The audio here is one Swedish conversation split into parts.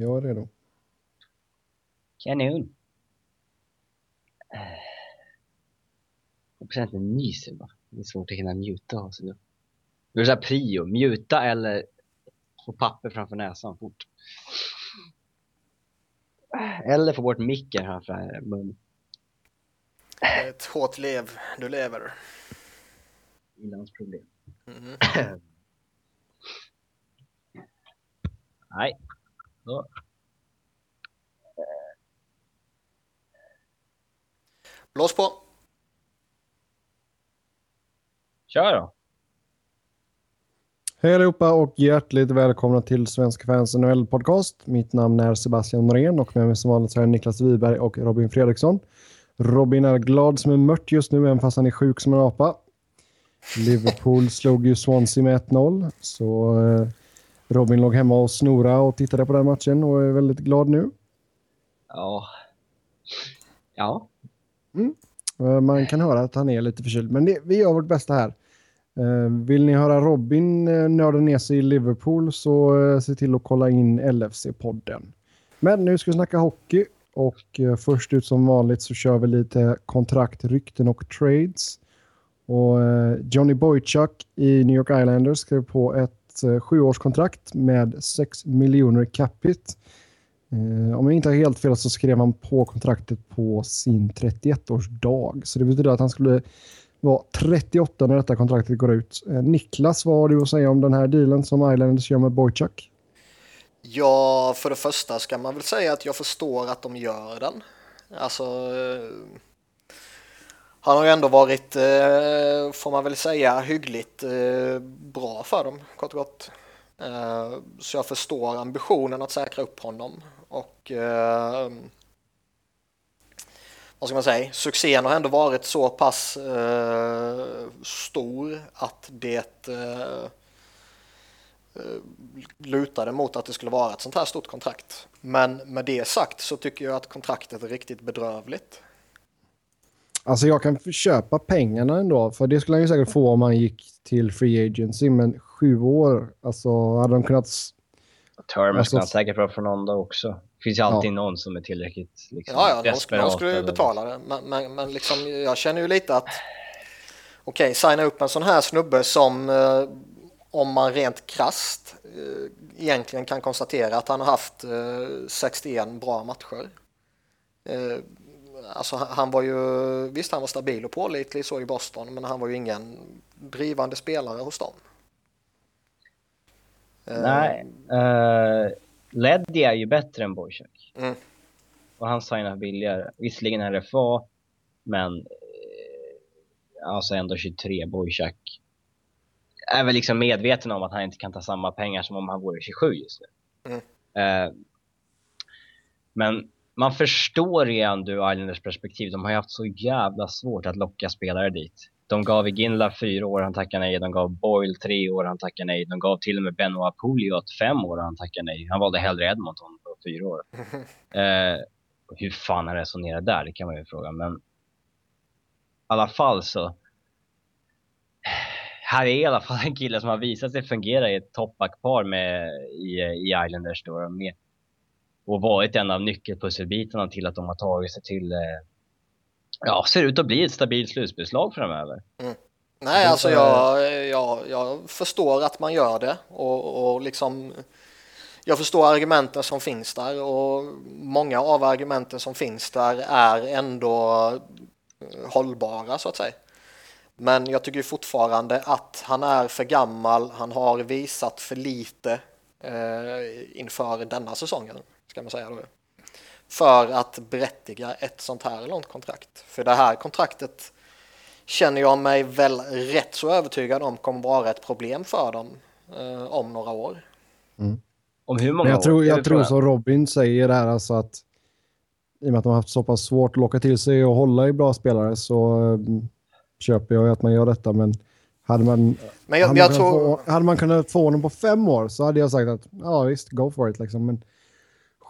Jag är redo. Kanon. Procenten nyser bara. Det är svårt att hinna mjuta av sig nu. Det är så här prio. Mjuta eller få papper framför näsan fort. Eller få bort micken framför munnen. Ett hårt lev du lever. Inlandsproblem. Mhm. Nej. Så. Blås på! Kör då. Hej allihopa och hjärtligt välkomna till Svenska fans NHL podcast. Mitt namn är Sebastian Norén och med mig som vanligt så är Niklas Wiberg och Robin Fredriksson. Robin är glad som en mört just nu även fast han är sjuk som en apa. Liverpool slog ju Swansea med 1-0 så eh, Robin låg hemma och snora och tittade på den matchen och är väldigt glad nu. Ja. Ja. Eh, Man kan höra att han är lite förkyld, men det, vi gör vårt bästa här. Eh, Vill ni höra Robin eh, nörda ner sig i Liverpool så se till att kolla in LFC-podden. Men nu ska vi snacka hockey och först ut som vanligt så kör vi lite kontrakt, rykten och trades. Och Johnny Boychuk i New York Islanders skrev på ett Eh, sjuårskontrakt med 6 miljoner capita. Eh, om jag inte har helt fel så skrev han på kontraktet på sin 31-årsdag. Så det betyder att han skulle vara 38 när detta kontraktet går ut. Eh, Niklas, vad har du att säga om den här dealen som Islanders gör med Boychuk? Ja, för det första ska man väl säga att jag förstår att de gör den. Alltså, han har ju ändå varit, eh, får man väl säga, hyggligt eh, bra för dem, kort och gott. Eh, Så jag förstår ambitionen att säkra upp honom. Och eh, vad ska man säga, succén har ändå varit så pass eh, stor att det eh, eh, lutade mot att det skulle vara ett sånt här stort kontrakt. Men med det sagt så tycker jag att kontraktet är riktigt bedrövligt. Alltså jag kan köpa pengarna ändå, för det skulle han ju säkert få om han gick till free agency, men sju år, alltså hade de kunnat... Termen Alltså- ska han säkert vara från Onda också. Det finns ju alltid någon som är tillräckligt liksom, Ja, ja, de, de skulle ju betala det. Men, men, men liksom, jag känner ju lite att okej, signa upp en sån här snubbe som eh, om man rent krast eh, egentligen kan konstatera att han har haft eh, 61 bra matcher. Alltså han, var ju, visst han var stabil och pålitlig så i Boston, men han var ju ingen drivande spelare hos dem. Eh, Nej. Uh, Leddy är ju bättre än Boychuk. Mm. Och han signar billigare. Visserligen är RFA, men eh, alltså ändå 23 Boychuk. Är väl liksom medveten om att han inte kan ta samma pengar som om han vore 27 just nu. Mm. Eh, men man förstår ju ändå ur Islanders perspektiv. De har ju haft så jävla svårt att locka spelare dit. De gav Iginla fyra år, han tackade nej. De gav Boyle tre år, han tackade nej. De gav till och med Benoit Pouliot fem år, han tackade nej. Han valde hellre Edmonton på fyra år. Eh, hur fan han resonerar där, det kan man ju fråga. Men i alla fall så... Här är i alla fall en kille som har visat sig fungera i ett toppbackpar med i, i Islanders då. Med, och varit en av nyckelpusselbitarna till att de har tagit sig till... Eh, ja, ser ut att bli ett stabilt slutspelslag framöver. Nej, Det- alltså jag, jag, jag förstår att man gör det och, och liksom jag förstår argumenten som finns där och många av argumenten som finns där är ändå hållbara så att säga. Men jag tycker fortfarande att han är för gammal, han har visat för lite eh, inför denna säsongen, ska man säga då. För att berättiga ett sånt här långt kontrakt. För det här kontraktet känner jag mig väl rätt så övertygad om kommer vara ett problem för dem eh, om några år. Om hur många jag år? tror, jag tror som Robin säger där, alltså att i och med att de har haft så pass svårt att locka till sig och hålla i bra spelare så eh, köper jag ju att man gör detta, men hade man, Men jag, hade, jag man kunnat tror... få, hade man kunnat få honom på fem år så hade jag sagt att ja visst, go for it liksom. Men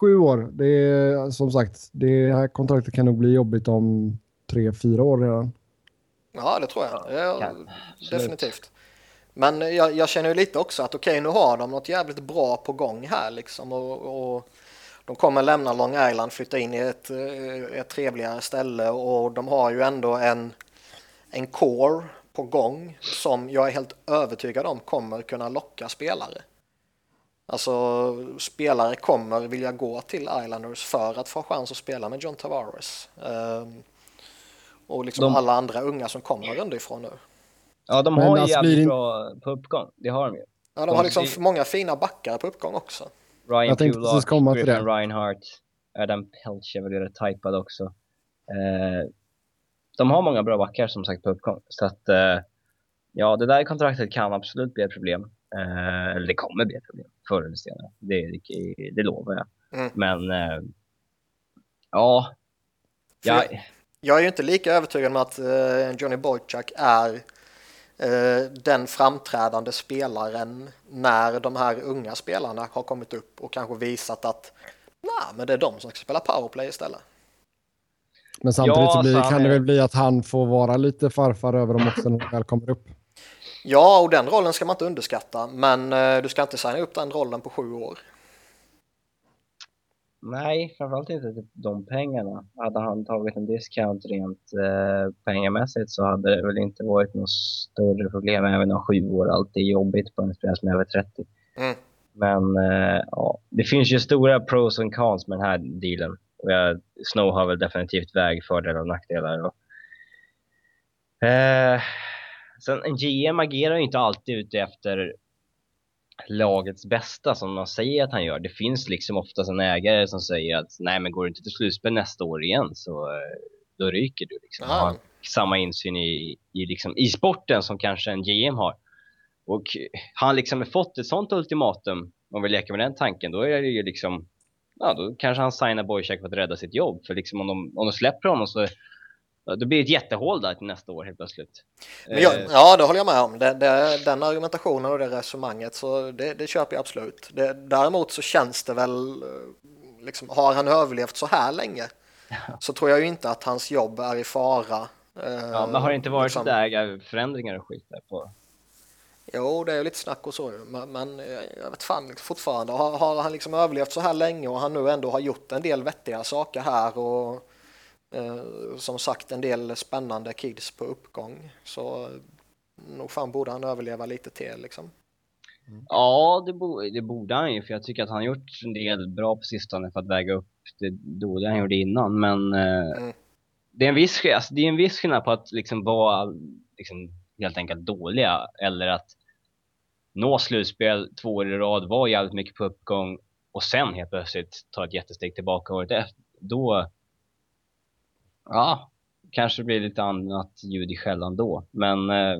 sju år, det är som sagt, det här kontraktet kan nog bli jobbigt om tre, fyra år redan. Ja, det tror jag. Ja, definitivt. Men jag, jag känner ju lite också att okej, okay, nu har de något jävligt bra på gång här liksom och, och de kommer lämna Long Island, flytta in i ett, eh, ett trevligare ställe och de har ju ändå en, en core på gång som jag är helt övertygad om kommer kunna locka spelare. Alltså spelare kommer vilja gå till Islanders för att få chans att spela med John Tavares. Um, och liksom de... alla andra unga som kommer underifrån nu. Ja, de har ju alltså, jävligt bra på uppgång. Det har de ju. Ja, de har liksom många fina backar på uppgång också. Ryan jag tänkte Kulak, komma till Griffin det. Reinhardt, Adam Pelch är väl typad också. Eh, de har många bra backar som sagt på uppgång. Så att, eh, ja, det där kontraktet kan absolut bli ett problem. Eh, eller det kommer bli ett problem förr eller senare. Det, det, det lovar jag. Mm. Men, eh, ja. Jag, jag är ju inte lika övertygad om att eh, Johnny Boychuk är eh, den framträdande spelaren när de här unga spelarna har kommit upp och kanske visat att nej, men det är de som ska spela powerplay istället. Men samtidigt ja, så blir, kan det väl bli att han får vara lite farfar över dem också när de väl kommer upp. Ja, och den rollen ska man inte underskatta, men eh, du ska inte signa upp den rollen på sju år. Nej, framförallt inte typ de pengarna. Hade han tagit en discount rent eh, pengamässigt så hade det väl inte varit något större problem. Även om sju år alltid är jobbigt på en spelare som är över 30. Mm. Men eh, ja, det finns ju stora pros och cons med den här dealen. Och jag, Snow har väl definitivt vägfördelar och nackdelar. Och, eh, sen en GM agerar ju inte alltid ute efter lagets bästa som man säger att han gör. Det finns liksom oftast en ägare som säger att nej men går du inte till slutspel nästa år igen så eh, då ryker du. Liksom. Han har samma insyn i, i, liksom, i sporten som kanske en GM har. Och han liksom har fått ett sånt ultimatum, om vi leker med den tanken, då är det ju liksom, ja då kanske han signar Boychuk för att rädda sitt jobb. För liksom om de, om de släpper honom så det blir ett jättehål där till nästa år helt plötsligt. Jag, eh, ja, det håller jag med om. Det, det, den argumentationen och det resonemanget, så det, det köper jag absolut. Det, däremot så känns det väl, eh, liksom, har han överlevt så här länge så tror jag ju inte att hans jobb är i fara. Ja, men har det inte varit liksom... där förändringar och skit där på? Jo, det är ju lite snack och så, men, men jag vet fan fortfarande, har, har han liksom överlevt så här länge och han nu ändå har gjort en del vettiga saker här och Eh, som sagt en del spännande kids på uppgång. Så nog fan borde han överleva lite till liksom. Mm. Ja, det, bo det borde han ju, för jag tycker att han har gjort en del bra på sistone för att väga upp det dåliga han gjorde innan. Men eh, mm. det, är en viss, alltså, det är en viss skillnad på att liksom vara liksom, helt enkelt dåliga eller att nå slutspel två år i rad, vara jävligt mycket på uppgång och sen helt plötsligt ta ett jättesteg tillbaka året efter. Då, ja, kanske blir lite annat ljud i skällan då. Men eh,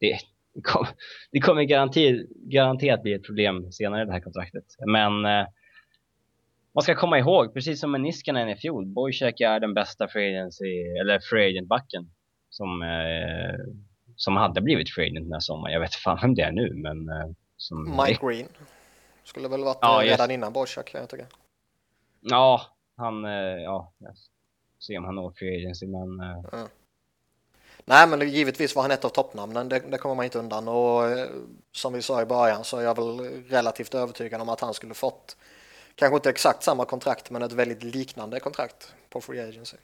det, kom, det kommer garanti, garanterat bli ett problem senare i det här kontraktet. Men eh, man ska komma ihåg, precis som med Niskanen i fjol, Boychek är den bästa free, agency, eller free agent-backen som, eh, som hade blivit free agent den här sommaren. Jag vet fan vem det är nu, men... Eh, Mike Green. Skulle väl varit ja, redan just... innan Boychek, kan jag tycka. Ja, han, eh, ja, se om han når free agency, men... Mm. Nej, men givetvis var han ett av toppnamnen, det, det kommer man inte undan och eh, som vi sa i början så är jag väl relativt övertygad om att han skulle fått kanske inte exakt samma kontrakt, men ett väldigt liknande kontrakt på free agency.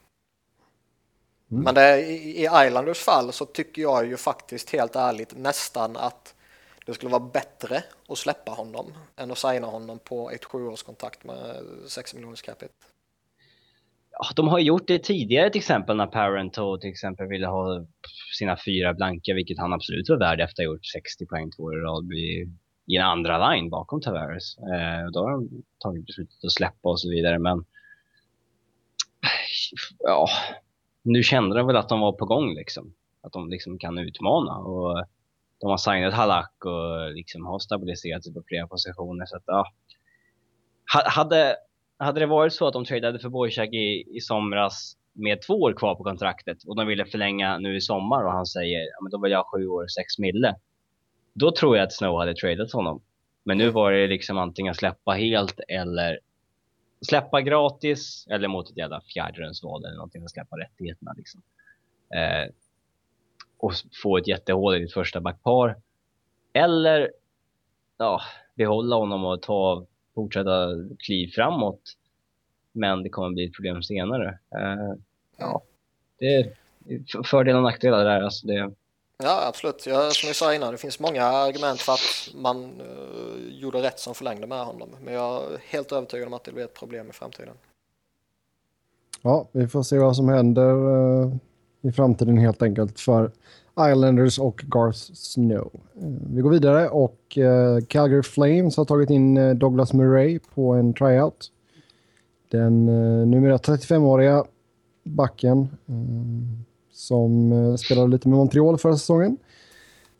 Mm. Men det, i, i Islanders fall så tycker jag ju faktiskt helt ärligt nästan att det skulle vara bättre att släppa honom än att signa honom på ett sjuårskontrakt med 6 miljoners capita. Ja, de har gjort det tidigare till exempel när Parento till exempel ville ha sina fyra blanka, vilket han absolut var värd efter att ha gjort 60 poäng två år i rad i, i en andra line bakom Tavares. Eh, då har de tagit beslutet att släppa och så vidare, men ja, nu kände de väl att de var på gång liksom. Att de liksom kan utmana och de har signat Halak och liksom har stabiliserat sig på flera positioner. Så att, ja. Hade, hade det varit så att de tradeade för Boychuk i, i somras med två år kvar på kontraktet och de ville förlänga nu i sommar och han säger ja, men då vill jag ha sju år, och sex mille. Då tror jag att Snow hade tradat honom. Men nu var det liksom antingen släppa helt eller släppa gratis eller mot ett jävla fjärdedelsval eller någonting och släppa rättigheterna liksom. Eh, och få ett jättehål i ditt första backpar. Eller ja, behålla honom och ta, fortsätta kliv framåt. Men det kommer bli ett problem senare. Uh, ja, det är fördelar och nackdelar där. Alltså det... Ja, absolut. Jag, som jag sa innan, det finns många argument för att man uh, gjorde rätt som förlängde med honom. Men jag är helt övertygad om att det blir ett problem i framtiden. Ja, vi får se vad som händer uh, i framtiden helt enkelt för Islanders och Garth Snow. Uh, vi går vidare och uh, Calgary Flames har tagit in Douglas Murray på en tryout. Den numera 35-åriga backen som spelade lite med Montreal förra säsongen.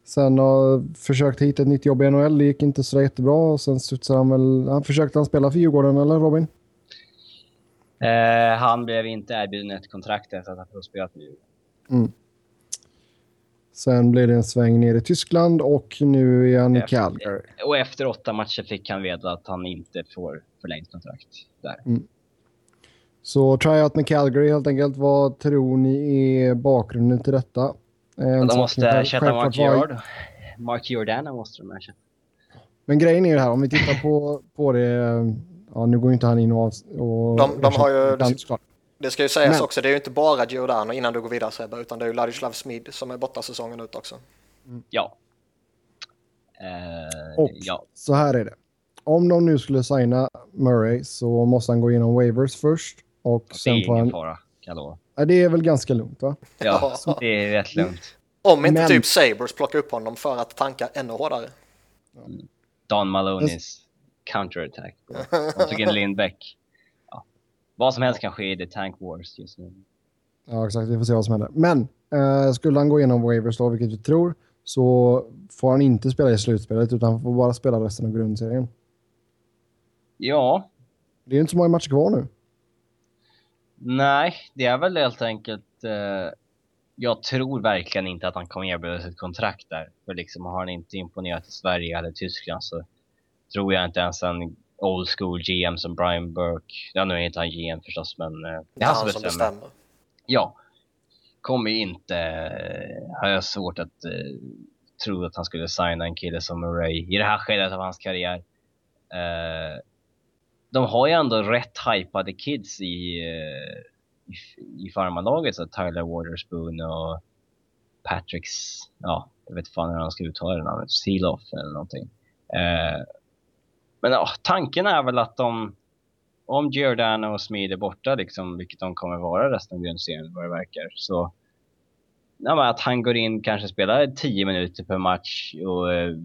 Sen har försökt hitta ett nytt jobb i NHL. Det gick inte så jättebra. Sen studsade han väl... Han försökte han spela för Djurgården, eller Robin? Eh, han blev inte erbjuden ett kontrakt efter att han fått spela för Djurgården. Mm. Sen blev det en sväng ner i Tyskland och nu är han i Calgary. Och efter åtta matcher fick han veta att han inte får förlängt kontrakt där. Mm. Så tryout med Calgary helt enkelt. Vad tror ni är bakgrunden till detta? En de måste ersätta Mark Jord. Mark Jordana måste de ersätta. Men grejen är ju det här, om vi tittar på, på det ja, nu går inte han in och... och de, de har ju... Det, det ska ju sägas Men. också, det är ju inte bara Giordano innan du går vidare Sebbe, utan det är ju Ladislav Smid som är borta säsongen ut också. Mm. Ja. Uh, och ja. så här är det. Om de nu skulle signa Murray så måste han gå igenom waivers först. Och det sen är ingen han... fara, kan jag ja, Det är väl ganska lugnt va? Ja, det är rätt lugnt. Om inte Men... typ Sabres plockar upp honom för att tanka ännu hårdare. Don Malonis counterattack. De tog in Lindbäck. Vad som helst kan ske i The Tank Wars just nu. Ja, exakt. Vi får se vad som händer. Men eh, skulle han gå igenom waivers då, vilket vi tror, så får han inte spela i slutspelet utan han får bara spela resten av grundserien. Ja. Det är inte så många matcher kvar nu. Nej, det är väl helt enkelt... Eh, jag tror verkligen inte att han kommer erbjudas ett kontrakt där. För liksom har han inte imponerat i Sverige eller Tyskland så tror jag inte ens en old school GM som Brian Burke, ja nu är inte han GM förstås men eh, det är han, han som bestämmer. bestämmer. Ja, kommer inte, eh, har jag svårt att eh, tro att han skulle signa en kille som Murray i det här skedet av hans karriär. Eh, de har ju ändå rätt hypade kids i, eh, i, i farmarlaget, så Tyler Waterspoon och Patricks, ja, jag vet fan hur han ska uttala det namnet, Sealoff eller någonting. Eh, men ja, tanken är väl att de, om Giordano och Smid är borta, liksom, vilket de kommer vara resten av grundserien vad det verkar, så ja, att han går in, kanske spelar 10 minuter per match och eh,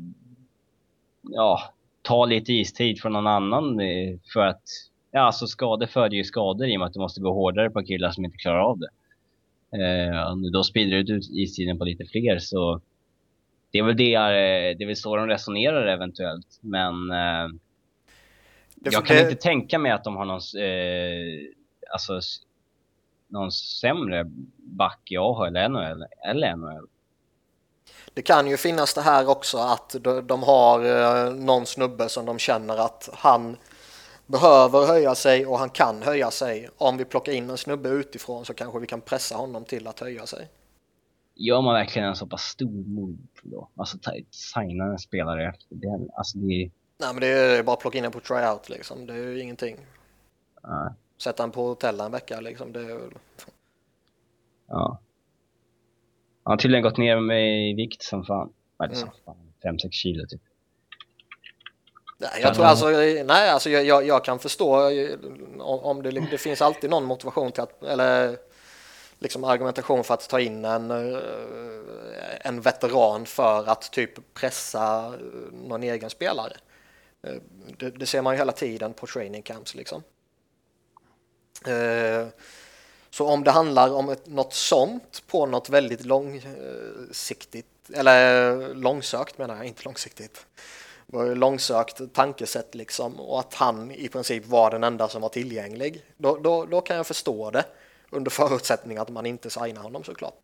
ja, tar lite istid från någon annan eh, för att ja, alltså skador föder ju skador i och med att du måste gå hårdare på killar som inte klarar av det. Eh, då sprider du ut istiden på lite fler så det är väl det, eh, det är väl så de resonerar eventuellt. Men eh, jag kan det... inte tänka mig att de har någon, eh, alltså, någon sämre back i AHL eller, eller NHL. Det kan ju finnas det här också att de har eh, någon snubbe som de känner att han behöver höja sig och han kan höja sig. Om vi plockar in en snubbe utifrån så kanske vi kan pressa honom till att höja sig. Gör man verkligen en så pass stor move då? Alltså signa en spelare efter den? Alltså det Nej men det är bara att plocka in den på tryout liksom. Det är ju ingenting. Nej. Sätta den på hotell en vecka liksom. Det är... Ja. Han har tydligen gått ner med i vikt som fan. Eller mm. fan, 5-6 kilo typ. Nej, jag tror alltså, nej, alltså jag, jag, jag kan förstå om det, det finns alltid någon motivation till att, eller liksom argumentation för att ta in en, eh, en veteran för att typ pressa eh, någon egen spelare. Eh, det, det, ser man ju hela tiden på training camps liksom. Så om det handlar om ett, något sånt på något väldigt långsiktigt, eller långsökt menar jag, inte långsiktigt, långsökt tankesätt liksom och att han i princip var den enda som var tillgänglig, då, då, då kan jag förstå det under förutsättning att man inte signar honom såklart.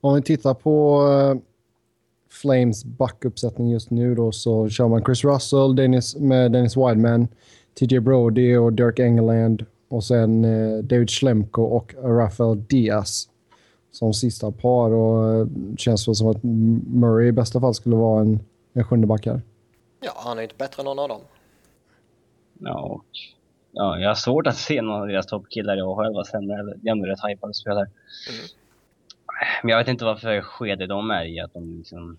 Om vi tittar på eh, Flames backuppsättning just nu då så kör man Chris Russell Dennis, med Dennis Wideman, TJ Brody och Dirk Engeland och sen eh, David Schlemko och Rafael Diaz. som sista par och eh, känns väl som att Murray i bästa fall skulle vara en, en sjunde back här. Ja, han är inte bättre än någon av dem. Ja, och, ja, jag har svårt att se någon av deras toppkillar i AHL vara sämre. eller- De är rätt hypade spelare. Mm. Men jag vet inte varför skede de är i. Att de liksom,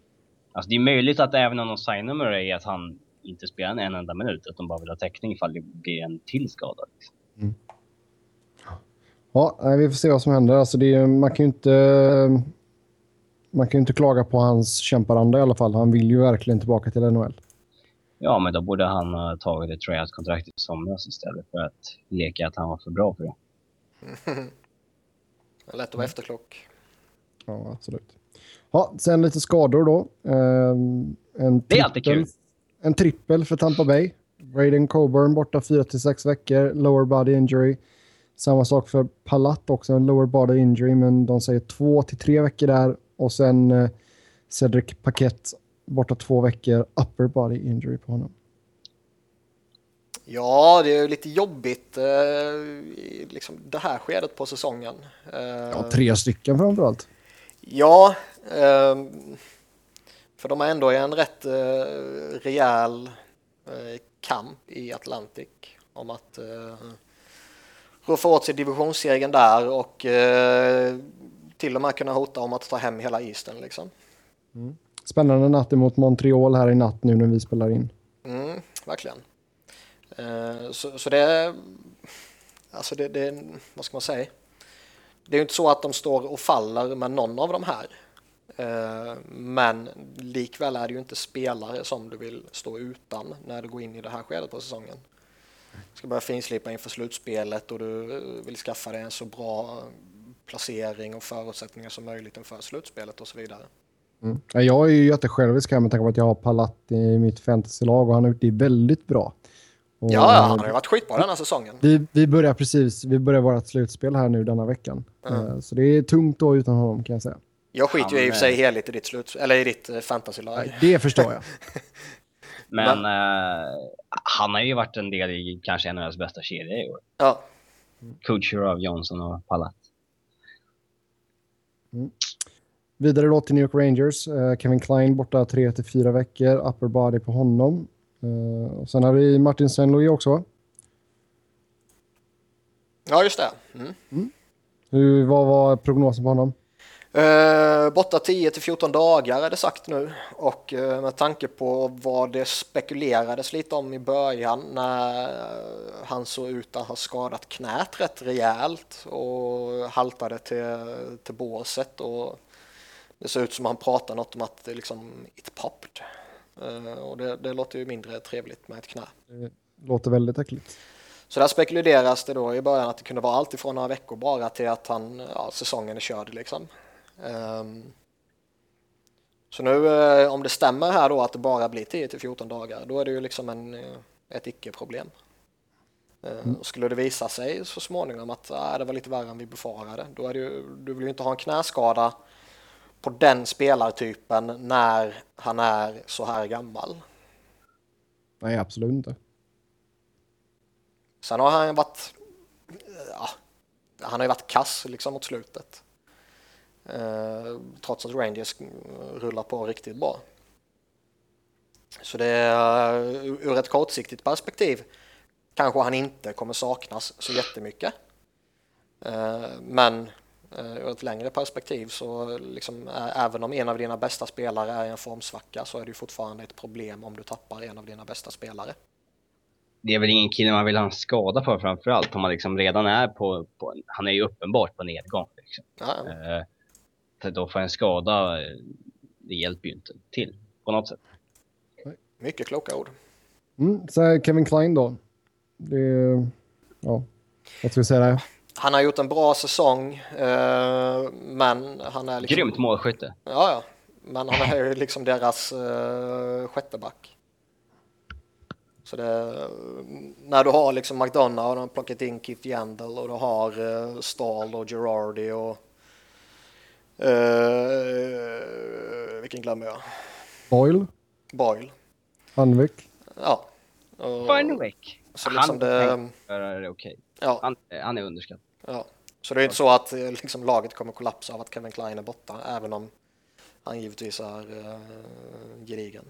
alltså det är möjligt att även om de signar Murray att han inte spelar en enda minut. Att de bara vill ha täckning ifall det blir en till skada. Liksom. Ja, nej, vi får se vad som händer. Alltså det är, man kan ju inte... Man kan ju inte klaga på hans kämparanda i alla fall. Han vill ju verkligen tillbaka till NHL. Ja, men då borde han ha tagit ett tryout-kontrakt i somras istället för att leka att han var för bra för det. Lätt att vara efterklok. Ja, absolut. Ja, sen lite skador då. Ehm, en Det är alltid trippel- kul. En trippel för Tampa Bay. Braden Coburn borta 4-6 veckor. Lower body injury. Samma sak för Palat också, en lower body injury, men de säger 2-3 veckor där. Och sen eh, Cedric Paquette borta två veckor. Upper body injury på honom. Ja, det är lite jobbigt eh, liksom det här skedet på säsongen. Eh, Ja, tre stycken framförallt. Ja, ehm, för de är ändå i en rätt eh, rejäl eh, kamp i Atlantic om att eh, roffa åt sig divisionssegern där och eh, till och med kunna hota om att ta hem hela Eastern liksom. Spännande natt emot Montreal här i natt nu när vi spelar in. Mm, verkligen. Eh, så, så det, alltså det, det, vad ska man säga? Det är ju inte så att de står och faller med någon av de här. Eh, men likväl är det ju inte spelare som du vill stå utan när du går in i det här skedet på säsongen. Du ska börja finslipa inför slutspelet och du vill skaffa dig en så bra placering och förutsättningar som möjligt inför slutspelet och så vidare. Mm. Ja, Jag är ju jättesjälvisk här med tanke på att jag har Palat i mitt fantasylag och han har gjort det väldigt bra. Och, Ja, ja, han har ju varit skitbra den här säsongen. Vi, vi börjar precis, vi börjar vårt slutspel här nu denna veckan. Mm. Eh, Så det är tungt då utan honom kan jag säga. Jag skiter ju i och för sig men- heligt i ditt, slut, eller i ditt eh, fantasylag. Det förstår jag. Men eh, han har ju varit en del i kanske en av deras bästa kedjor i år. Ja, Kucherov, Johnson och Palat. Vidare då till New York Rangers. Eh, Kevin Klein borta 3-4 veckor. Upper body på honom. Eh, och sen har vi Martin St. Louis också. ja just det. Mm. Hur, vad var prognosen på honom? Eh, borta 10 till 14 dagar är det sagt nu och eh, med tanke på vad det spekulerades lite om i början när eh, han såg ut att ha skadat knät rätt rejält och haltade till, till båset och det ser ut som han pratar något om att det liksom it popped. Eh, och det, det låter ju mindre trevligt med ett knä. Låter väldigt äckligt. Så där spekuleras det då i början att det kunde vara allt ifrån några veckor bara till att han, ja, säsongen är körd liksom. Ehm, så nu eh, om det stämmer här då att det bara blir 10 till 14 dagar, då är det ju liksom en, eh, ett icke-problem. Uh, Skulle det visa sig så småningom att ah, det var lite värre än vi befarade, då är det ju, du vill ju inte ha en knäskada på den spelartypen när han är så här gammal. Nej, absolut inte. Sen har han varit, ja, han har ju varit kass liksom mot slutet. Eh, trots att Rangers rullar på riktigt bra. Så det är ur ett kortsiktigt perspektiv kanske han inte kommer saknas så jättemycket. Eh, men eh, ur ett längre perspektiv så liksom, eh, även om en av dina bästa spelare är i en formsvacka så är det ju fortfarande ett problem om du tappar en av dina bästa spelare. Det är väl ingen kille man vill ha en skada på framförallt. Om man liksom redan är på, på han är ju uppenbart på nedgång. Liksom. Ja, Eh, så då får en skada, eh, det hjälper ju inte till på något sätt. mycket kloka ord. Mm, så Kevin Klein då. Det ja, vad ska vi säga där? Han har gjort en bra säsong, eh, men han är liksom... Grymt målskytte. Ja, ja. Men han är ju liksom deras eh, sjätte back. Så det, när du har liksom McDonough och de har plockat in Keith Yandel och du har eh, Stahl och Girardi och eh, vilken glömmer jag? Boyle, Boyle. Hanvik. Ja. Så liksom han det, göra det okej. ja, Han, han är underskattad. Ja. Så det är inte så att eh, liksom, laget kommer kollapsa av att Kevin Klein är borta, även om han givetvis är uh, gedigen.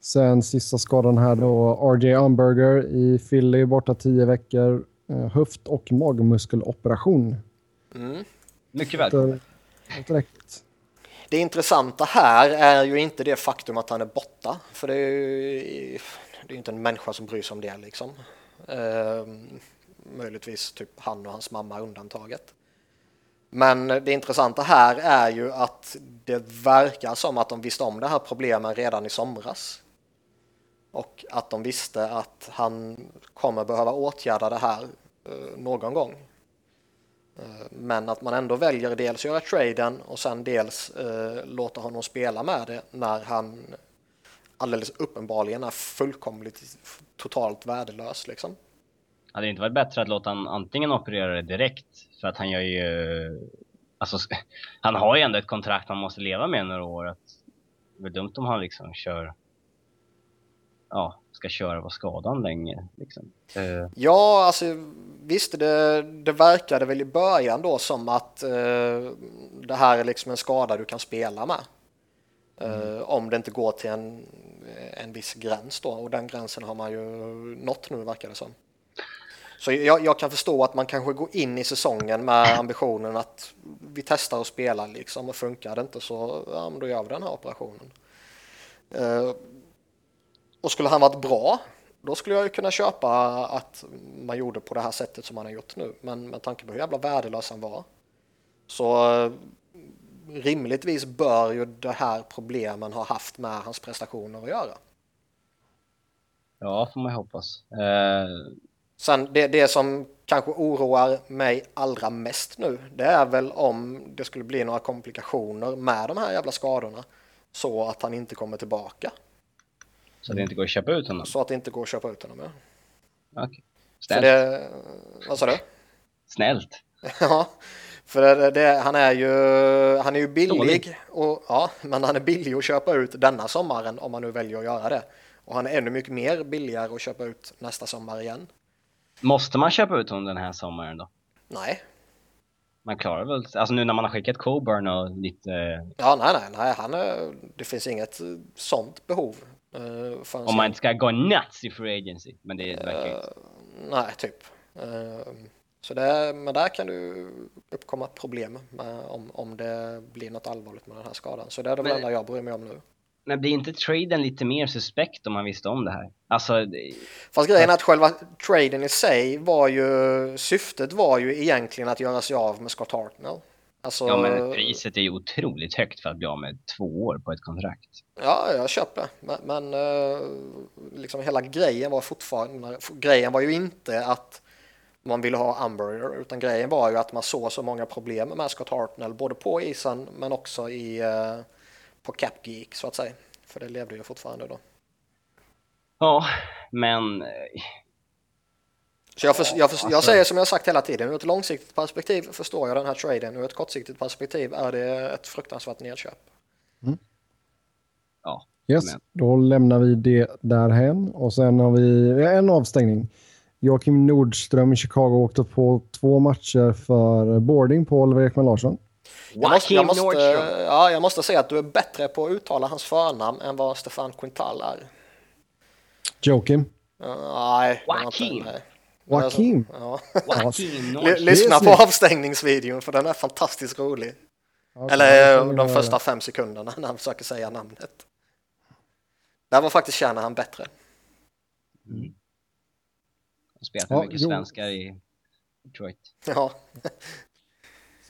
Sen sista skadan här då, RJ Umberger i Philly borta tio veckor. Eh, höft och magmuskeloperation. Mm. Mycket välkommen. Direkt. Det intressanta här är ju inte det faktum att han är borta, för det är ju det är inte en människa som bryr sig om det liksom. Eh, möjligtvis typ han och hans mamma undantaget. Men det intressanta här är ju att det verkar som att de visste om det här problemet redan i somras. Och att de visste att han kommer behöva åtgärda det här eh, någon gång. Eh, men att man ändå väljer dels göra traden och sen dels eh, låta honom spela med det när han alldeles uppenbarligen är fullkomligt totalt värdelös liksom. Hade det inte varit bättre att låta han antingen operera det direkt för att han gör ju... Alltså, han har ju ändå ett kontrakt han måste leva med några år. Att, det är dumt om han liksom kör... Ja, ska köra på skadan länge. Liksom. Uh. Ja, alltså visst, det, det verkade väl i början då som att uh, det här är liksom en skada du kan spela med. Mm. om det inte går till en, en viss gräns då och den gränsen har man ju nått nu verkar det som. Så jag, jag, kan förstå att man kanske går in i säsongen med ambitionen att vi testar och spelar liksom och funkar det inte så ja, men då gör vi den här operationen. Uh, och skulle han varit bra då skulle jag ju kunna köpa att man gjorde på det här sättet som man har gjort nu. Men med tanke på hur jävla värdelös han var så uh, rimligtvis bör ju det här problemen ha haft med hans prestationer att göra. Ja, får man hoppas. Uh Sen det, det som kanske oroar mig allra mest nu, det är väl om det skulle bli några komplikationer med de här jävla skadorna så att han inte kommer tillbaka. Så att det inte går att köpa ut honom? Så att det inte går att köpa ut honom, ja. Okej. Okay. Snällt. Det, vad sa du? Snällt. ja, för det, det, han är ju, han är ju billig, och, ja, men han är billig att köpa ut denna sommaren om man nu väljer att göra det. Och han är ännu mycket mer billigare att köpa ut nästa sommar igen. Måste man köpa ut honom den här sommaren då? Nej. Man klarar väl, alltså nu när man har skickat Coburn och lite... Ja, nej, nej, nej, han är, det finns inget sånt behov. Uh, Om man inte ska gå nuts i free agency, men det uh, verkar inte. Nej, typ. Uh, så det, men där kan du uppkomma problem med, om, om det blir något allvarligt med den här skadan. Så det är det men... enda jag bryr mig om nu. Men blir inte traden lite mer suspekt om man visste om det här? Alltså, det... Fast grejen är att själva traden i sig var ju, syftet var ju egentligen att göra sig av med Scott Hartnell. Alltså, ja, men priset är ju otroligt högt för att bli av med två år på ett kontrakt. Ja, jag köper. Men, men eh, liksom hela grejen var fortfarande, grejen var ju inte att man ville ha Umber, utan grejen var ju att man såg så många problem med Scott Hartnell, både på isen men också i uh, på Cap Geek så att säga. För det levde ju fortfarande då. Ja, men... Eh, så jag, för, jag, för, jag alltså- säger som jag sagt hela tiden, ur ett långsiktigt perspektiv förstår jag den här traden, ur ett kortsiktigt perspektiv är det ett fruktansvärt nedköp. Mm. Ja. Yes, men. då lämnar vi det därhen och sen har vi en avstängning. Joakim Nordström i Chicago åkte på två matcher för boarding på Oliver Ekman Larsson. Jag måste, jag, måste, ja, jag måste säga att du är bättre på att uttala hans förnamn än vad Stefan Quintal är. Joakim? Uh, nej. Joakim? Joakim? Ja. Lyssna på avstängningsvideon för den är fantastiskt rolig. Okay, Eller de första fem sekunderna när han försöker säga namnet. Där var faktiskt han bättre. Mm. Spelat med ja, mycket jo. svenskar i Detroit. Ja.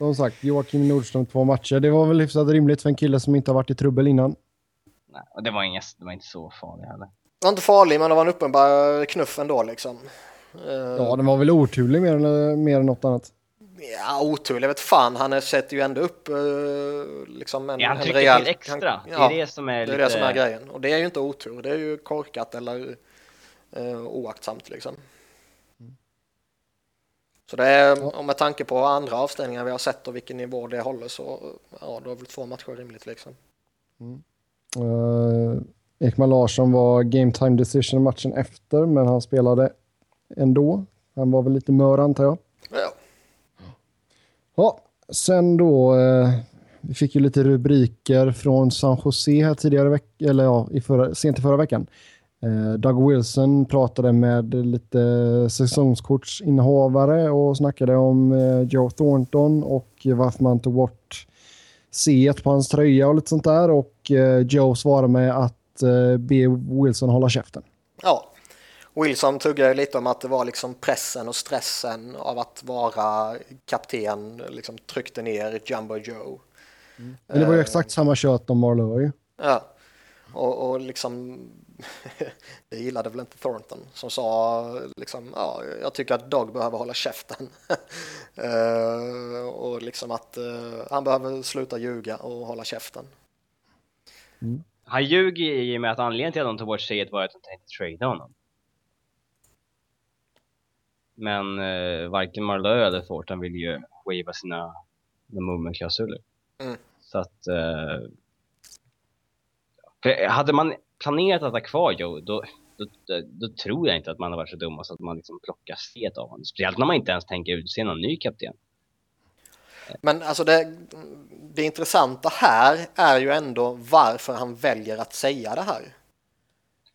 Som sagt, Joakim Nordström två matcher. Det var väl hyfsat rimligt för en kille som inte har varit i trubbel innan. Nej, och det var, inga, det var inte så farligt heller. Det var inte farligt, men det var en uppenbar knuff ändå liksom. Ja, den var väl oturlig mer, mer än något annat. Ja, oturlig vet fan. Han sätter ju ändå upp uh, liksom en, ja, han trycker en rejäl... till extra. Han, ja, det är det som är det lite... är det som är grejen. Och det är ju inte otur. Det är ju korkat eller uh, oaktsamt liksom. Så det är, och med tanke på andra avstängningar vi har sett och vilken nivå det håller så ja, då är väl två matcher rimligt liksom. Mm. Uh, Ekman Larsson var game time decision matchen efter, men han spelade ändå. Han var väl lite mör antar jag. Ja. Ja, sen då. Eh, vi fick ju lite rubriker från San Jose här tidigare veck eller ja, i förra, sent i förra veckan. Eh, Doug Wilson pratade med lite säsongskortsinnehavare och snackade om eh, Joe Thornton och varför man tog bort C på hans tröja och lite sånt där. Och eh, Joe svarade med att be Wilson hålla käften. Ja, Wilson tuggade lite om att det var liksom pressen och stressen av att vara kapten liksom tryckte ner Jumbo Joe. Mm. Men det var ju exakt samma kött om Marlowe Ja, och, och liksom det gillade väl inte Thornton som sa liksom, ja, jag tycker att Dog behöver hålla käften. uh, och liksom att uh, han behöver sluta ljuga och hålla käften. Mm. Han ljuger i och med att anledningen till att de tog bort C var att de tänkte trada honom. Men uh, varken Marlowe eller Thornton vill ju wava sina movement-klausuler. Mm. Så att... Uh, hade man planerat att ha kvar Joe, då, då, då, då, tror jag inte att man har varit så dum så att man liksom plockar set av honom. Speciellt när man inte ens tänker utse någon ny kapten. Men alltså det, det intressanta här är ju ändå varför han väljer att säga det här.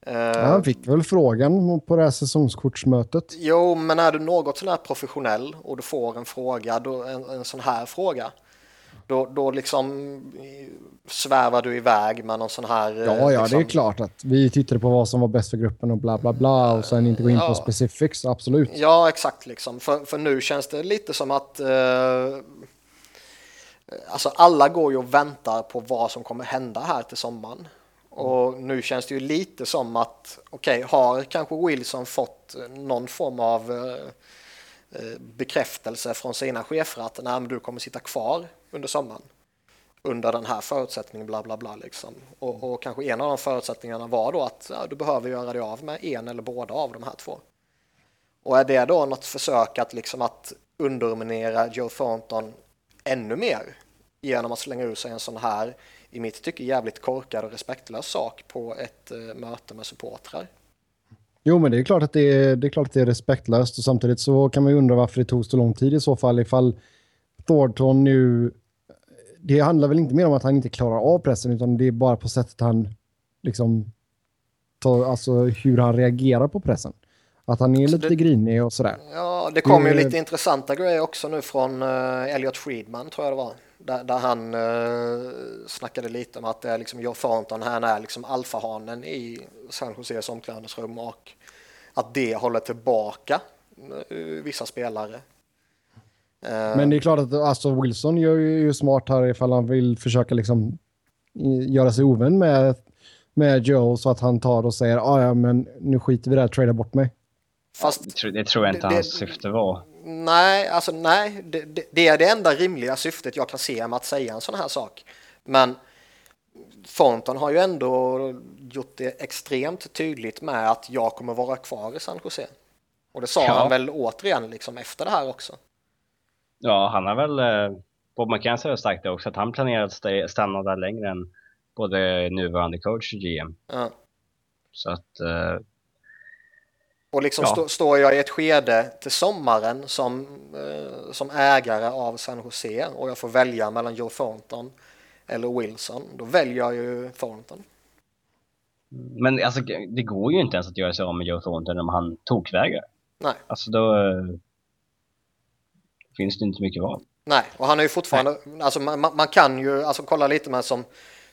Ja, han fick väl frågan på det här säsongskortsmötet. Jo, men är du något sån här professionell och du får en fråga, då, en, en sån här fråga, då, då liksom svävar du iväg med någon sån här... Ja, ja, liksom... det är liksom- klart att vi tittade på vad som var bäst för gruppen och bla bla bla och sen inte gå in på specifics, absolut. Ja, exakt liksom. För, för nu känns det lite som att eh, alltså alla går ju och väntar på vad som kommer hända här till sommaren. Och nu känns det ju lite som att, okej, okay, har kanske Wilson fått någon form av Eh, Eh, bekräftelse från sina chefer att Nej, men du kommer sitta kvar under sommaren under den här förutsättningen bla bla bla liksom. Och, och kanske en av de förutsättningarna var då att ja, du behöver göra dig av med en eller båda av de här två. Och är det då något försök att liksom att underminera Joe Thornton ännu mer genom att slänga ur sig en sån här i mitt tycke jävligt korkad och respektlös sak på ett uh, möte med supportrar. Jo, men det är klart att det är, det är, klart att det är respektlöst och samtidigt så kan man ju undra varför det tog så lång tid i så fall ifall Thornton nu... Det handlar väl inte mer om att han inte klarar av pressen utan det är bara på sättet han liksom... Tar, alltså hur han reagerar på pressen. Att han är så lite det, grinig och sådär. Ja, det kommer ju lite intressanta grejer också nu från uh, Elliot Friedman tror jag det var. Där, där han uh, snackade lite om att det är liksom Joe Thornton, han är liksom alfahanen i San Joses omklädningsrum och att det håller tillbaka uh, vissa spelare. Uh, Men det är klart att alltså Wilson gör ju smart här ifall han vill försöka liksom göra sig ovän med, med Joe så att han tar och säger ah, ja men nu skiter vi där, trada bort mig. Fast det, tror, det tror jag inte det, hans syfte var. Nej, alltså nej, det, det, det, är det enda rimliga syftet jag kan se med att säga en sån här sak. Men Thornton har ju ändå gjort det extremt tydligt med att jag kommer vara kvar i San Jose. Och det sa ja. han väl återigen liksom efter det här också. Ja, han har väl, eh, Bob McKenzie har sagt det också, att han planerar att stanna där längre än både nuvarande coach och GM. Ja. Så att eh, och liksom ja. stå, står jag i ett skede till sommaren som, eh, som ägare av San Jose och jag får välja mellan Joe Thornton eller Wilson, då väljer jag ju Thornton. Men alltså, det går ju inte ens att göra sig av med Joe Thornton om han tokvägrar. Nej. Alltså då äh, finns det inte mycket val. Nej, och han är ju fortfarande, Nej. alltså man, man, kan ju, alltså kolla lite med som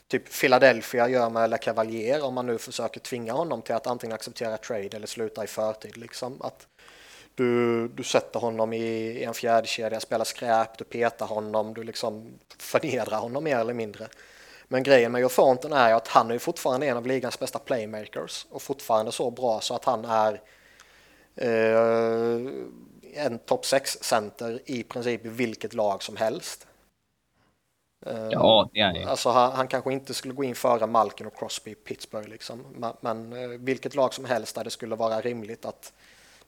typ Philadelphia gör med La Cavalier om man nu försöker tvinga honom till att antingen acceptera trade eller sluta i förtid. Liksom. Att du, du sätter honom i, en fjärdekedja, spelar skräp, du petar honom, du liksom förnedrar honom mer eller mindre. Men grejen med Joe Thornton är ju att han är fortfarande en av ligans bästa playmakers och fortfarande så bra så att han är eh, en topp 6-center i princip i vilket lag som helst. Eh, ja, det är han Alltså han, han, kanske inte skulle gå in före Malkin och Crosby i Pittsburgh liksom. Men, men, eh, vilket lag som helst där det skulle vara rimligt att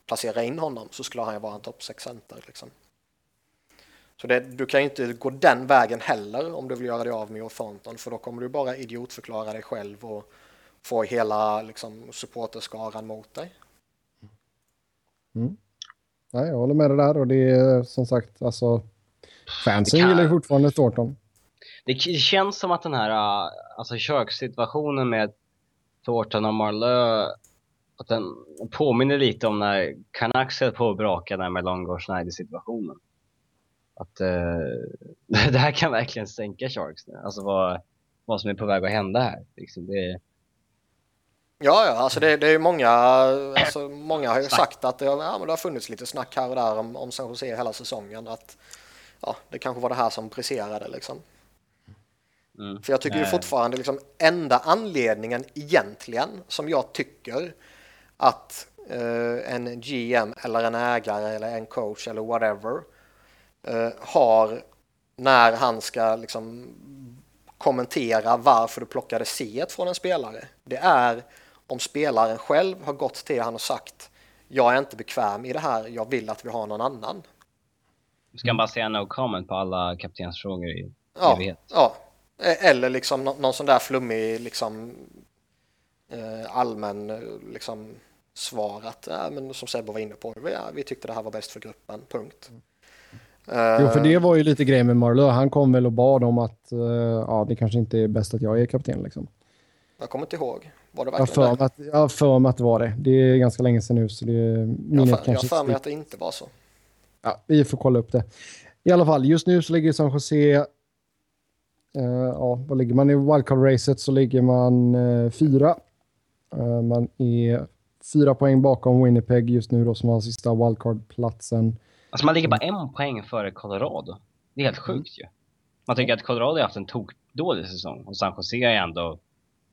placera in honom så skulle han ju vara en topp 6-center liksom. Så det, du kan ju inte gå den vägen heller om du vill göra dig av med Thornton för då kommer du bara idiotförklara dig själv och få hela liksom, supporterskaran mot dig. Mm. Nej, jag håller med dig där och det är som sagt alltså Fansen kan- gillar ju fortfarande Thornton. Det, känns som att den här äh, alltså kökssituationen med Thornton och Marlö att den påminner lite om när Canucks höll på att braka där med Longor Schneider situationen. Att eh, det här kan verkligen sänka Sharks nu. Alltså vad, vad som är på väg att hända här. Liksom det, Ja, ja, alltså det, det är ju många, alltså många har ju sagt att det, ja, men det har funnits lite snack här och där om, om San Jose hela säsongen. Att ja, det kanske var det här som briserade liksom. mm. För jag tycker ju Nej. fortfarande liksom enda anledningen egentligen som jag tycker att eh, en GM eller en ägare eller en coach eller whatever eh, har när han ska liksom kommentera varför du plockade C från en spelare. Det är om spelaren själv har gått till han och sagt jag är inte bekväm i det här, jag vill att vi har någon annan. Ska man bara säga no comment på alla kaptensfrågor i Ja, evighet? ja. E- Eller liksom nå- någon sån där flummig liksom eh, allmän eh, liksom svar att, ja, men som Sebbe var inne på, ja, vi tyckte det här var bäst för gruppen, punkt. Eh, Jo, för det var ju lite grej med Marleau. Han kom väl och bad om att eh, ja, det kanske inte är bäst att jag är kapten. Liksom. Jag kommer inte ihåg, var det Jag verkligen för det? mig att, jag har för mig att det var det. Det är ganska länge sedan nu så det Jag minnet för- jag har för mig att det inte var så. Ja, vi får kolla upp det. I alla fall, just nu så ligger San Jose... eh, ja, vad ligger man i wildcard-racet så ligger man eh, fyra. Man är fyra poäng bakom Winnipeg just nu då som har sista wildcard-platsen. Alltså man ligger bara en poäng före Colorado. Det är helt sjukt ju. Man tycker att Colorado har haft en tokdålig säsong och San Jose är ändå...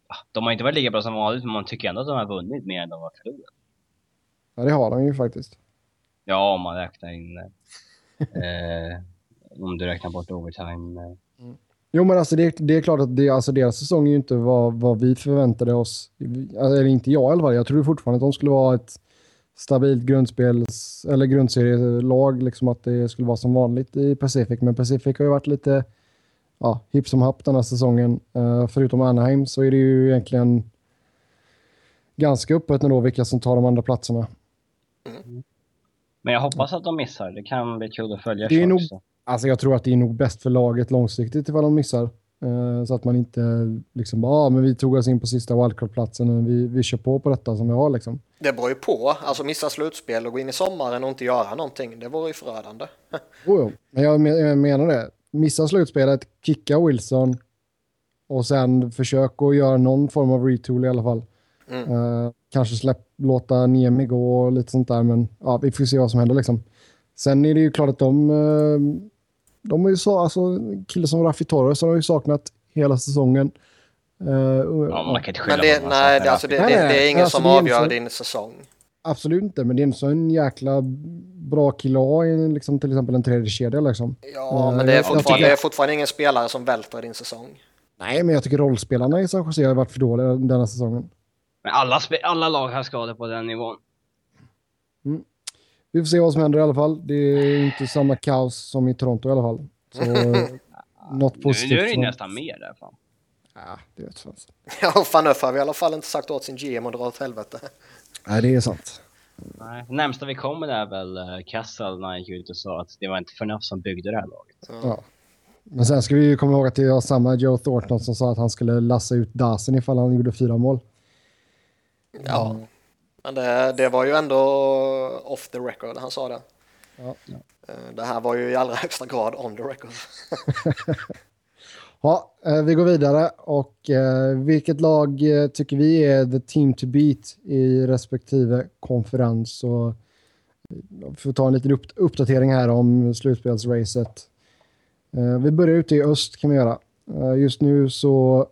ah, De har inte varit lika bra som vanligt men man tycker ändå att de har vunnit mer än de har förlorat. Ja, det har de ju faktiskt. Ja, om man räknar in... Eh, om du räknar bort overtime. Jo, men alltså det, det är klart att det, alltså deras säsong är ju inte vad, vad vi förväntade oss. Eller inte jag i alla fall. Jag trodde fortfarande att de skulle vara ett stabilt grundspels eller grundserielag. Liksom att det skulle vara som vanligt i Pacific. Men Pacific har ju varit lite ja, hipp som happ den här säsongen. Eh, förutom Anaheim så är det ju egentligen ganska öppet ändå vilka som tar de andra platserna. Men jag hoppas att de missar. Det kan bli kul att följa Det är nog- Alltså jag tror att det är nog bäst för laget långsiktigt ifall de missar. Eh, så att man inte liksom bara, ah, men vi tog oss in på sista wildcard-platsen och vi, vi kör på på detta som vi har liksom. Det beror ju på, alltså missa slutspel och gå in i sommaren och inte göra någonting, det vore ju förödande. Jo, jo. Men jag, men- jag menar det. Missa slutspelet, kicka Wilson och sen försök att göra någon form av retool i alla fall. Mm. Eh, kanske släpp, låta Niemi gå och lite sånt där, men ja, vi får se vad som händer liksom. Sen är det ju klart att de, eh, de har ju så, alltså killar som Raffi Torres har de ju saknat hela säsongen. Eh, Ja, man kan inte skylla Men det, på nej, det, alltså, det, det, Nej, nej, det är ingen alltså, som det är avgör så- din säsong. Absolut inte, men det är en sån jäkla bra kille att ha i liksom, till exempel en tredje kedja liksom. Ja, Eh, men det är, fortfarande, det är fortfarande ingen spelare som välter din säsong. Nej, men jag tycker rollspelarna i San Jose har varit för dåliga denna säsongen. Men alla, alla lag har skador på den nivån. Vi får se vad som händer i alla fall. Det är inte samma kaos som i Toronto i alla fall. Så eh, något Nu, positivt. nu är det ju nästan mer där fan. Ja, det vet fan. Ja, Fanuff har vi i alla fall inte sagt åt sin GM att dra åt helvete. Nej, det är sant. Nej, närmsta vi kommer är väl uh, Kessel när han gick ut och sa att det var inte Förnuft som byggde det här laget. Ja. Men sen ska vi ju komma ihåg att det var samma Joe Thornton som sa att han skulle lassa ut Dasen ifall han gjorde fyra mål. Ja, men det, det var ju ändå off the record han sa det. Ja. Eh, Det här var ju i allra högsta grad on the record. Ja, eh, vi går vidare och eh, vilket lag tycker vi är the team to beat i respektive konferens? Och, vi får ta en liten upp, uppdatering här om slutspelsracet. Vi börjar ute i öst kan vi göra. Just nu så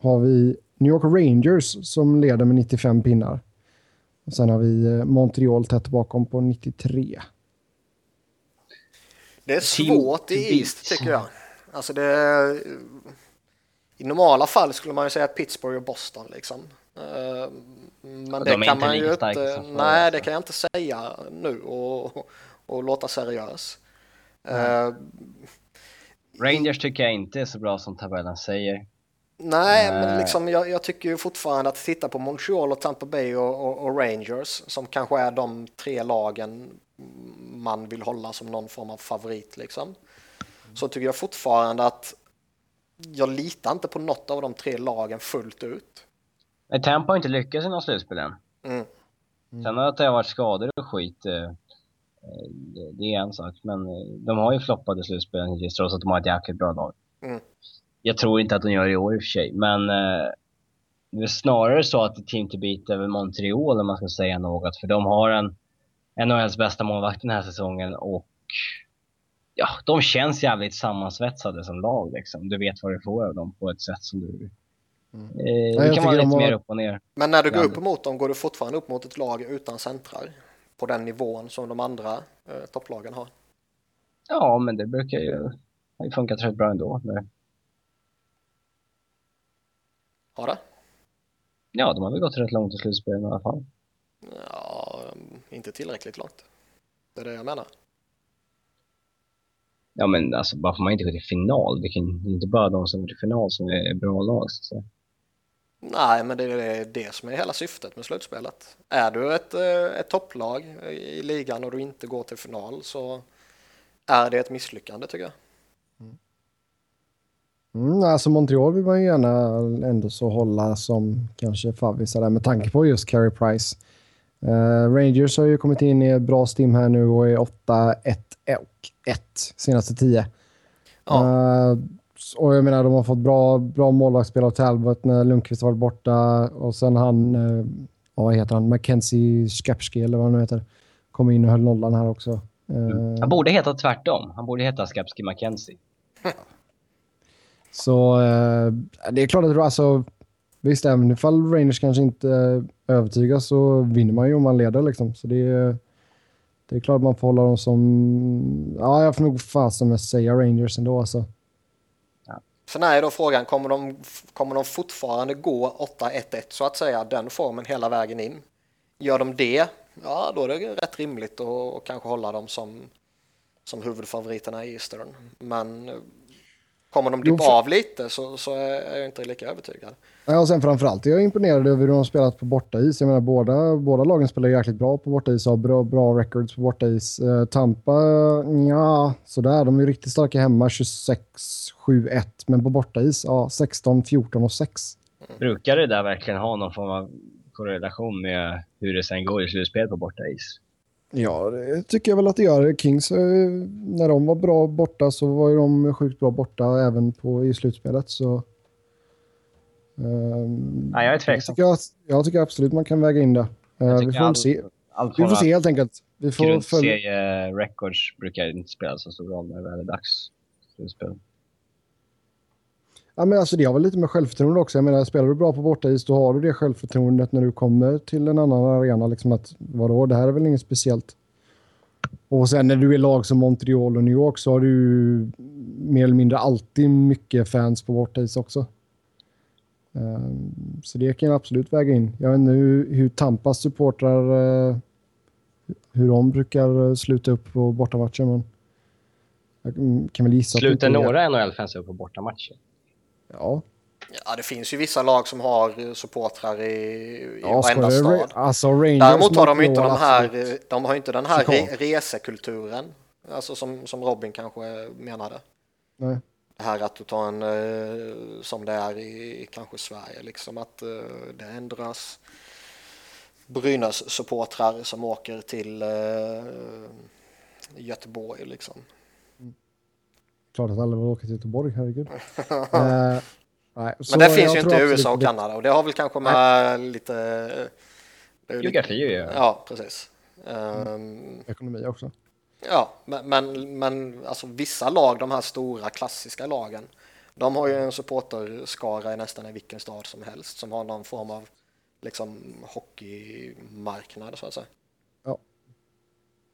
har vi New York Rangers som leder med 95 pinnar. Och sen har vi eh, Montreal tätt bakom på 93. Det är svårt i. East tycker jag. Alltså det, I normala fall skulle man ju säga Pittsburgh och Boston liksom. Eh, Men de det är kan man ju inte, nej det kan jag inte säga nu och, och låta seriös. Eh, Rangers tycker jag inte är så bra som tabellen säger. Nej, men Nej. liksom, jag, jag tycker ju fortfarande att titta på Montreal och Tampa Bay och, och, och Rangers som kanske är de tre lagen man vill hålla som någon form av favorit liksom. Så tycker jag fortfarande att jag litar inte på något av de tre lagen fullt ut. Nej, Tampa har inte lyckats i några slutspel än. Mm. Sen att det har varit skador och skit, eh, eh, det, är en sak. Men eh, de har ju floppat i slutspelen hittills trots att de har ett jäkligt bra lag. Mm. Jag tror inte att de gör det i år i och för sig, men eh, det är snarare så att team to beat är väl Montreal om man ska säga något. För de har en NHLs bästa målvakt den här säsongen och ja, de känns jävligt sammansvetsade som lag liksom. Du vet vad du får av dem på ett sätt som du... Mm. Eh, jag det kan vara lite har- mer upp och ner. Men när du går upp mot dem går du fortfarande upp mot ett lag utan centrar på den nivån som de andra eh, topplagen har. Ja, men det brukar ju... har ju funkat rätt bra ändå. Har det? ja, de har väl gått rätt långt i slutspelen i alla fall. Ja, inte tillräckligt långt. Det är det jag menar. Ja, men alltså bara för man inte går till final. Det är inte bara de som går till final som är bra lag. Så. Nej, men det är det som är hela syftet med slutspelet. Är du ett, eh, ett topplag i ligan och du inte går till final så är det ett misslyckande tycker jag. Mm, alltså Montreal vill man ju gärna ändå så hålla som kanske favvisar där med tanke på just Carey Price. Eh, Rangers har ju kommit in i ett bra stim här nu och är 8-1 och 1 senaste 10. Ja. Eh, och jag menar, de har fått bra, bra målvaktsspel av Talbot när Lundqvist varit borta. Och sen han, ja, vad heter han, Mackenzie Skapski eller vad han nu heter, kom in och höll nollan här också. Eh, Han borde heta tvärtom. Han borde heta Skapski Mackenzie. Så eh, det är klart att alltså, visst även ifall Rangers kanske inte eh, övertygas så vinner man ju om man leder liksom. Så det är, det är klart att man får hålla dem som, ja jag får nog fasen med säga Rangers ändå alltså. Sen är då frågan, kommer de, kommer de fortfarande gå 8-1-1 så att säga, den formen hela vägen in? Gör de det, ja då är det rätt rimligt att kanske hålla dem som, som huvudfavoriterna i Eastern. Men kommer de dippa för- av lite så, så är jag inte lika övertygad. Ja, och sen framförallt är jag imponerad över hur de har spelat på bortais. Jag menar båda, båda lagen spelar jäkligt bra på bortais och har bra, bra records på bortais. Eh, Tampa, ja sådär, de är riktigt starka hemma, 26-7-1. Men på bortais, ja 16-14 och 6. Brukar det där verkligen ha någon form av korrelation med hur det sen går i slutspel på bortais? Ja, det tycker jag väl att det gör. Kings, eh, när de var bra borta så var ju de sjukt bra borta även på, i slutspelet. Så, ehm, Nej, jag är jag, tveksam. tycker, att- jag tycker absolut man kan väga in det. Jag vi får allt- se. Allt Vi får se helt enkelt. Vi får följa. grundserie-records brukar inte spela så stor roll när det väl är dags. Slutspel. Ja, men alltså det har väl lite med självförtroende också. Jag menar, spelar du bra på bortais då har du det självförtroendet när du kommer till en annan arena. Liksom att, vadå, det här är väl inget speciellt. Och sen när du är lag som Montreal och New York så har du ju mer eller mindre alltid mycket fans på bortais också. Ehm, så det kan jag absolut väga in. Jag vet inte hur, hur Tampas supportrar eh, hur de brukar eh, sluta upp på bortamatcher men jag kan väl gissa Slutar några NHL-fans upp på bortamatcher? Ja. Ja, det finns ju vissa lag som har eh, supportrar i, i Ja, varenda stad. Alltså Rangers, Däremot har de ju inte de här, eh, de har inte den här re resekulturen, alltså som, som Robin kanske menade. Nej. Det här att du tar en, eh, som det är i kanske Sverige, liksom att det ändras Brynäs supportrar som åker till Göteborg liksom. Klart att alla vill åka till Göteborg, herregud. Eh, nej, så Men det finns ju inte i USA och att det- Kanada och det har väl kanske med ju lite Geografi ju. ja, precis. Ehm, Ekonomi också. Ja, men, men, men alltså vissa lag, de här stora klassiska lagen, de har ju en supporterskara i nästan i vilken stad som helst som har någon form av liksom hockeymarknad så att säga.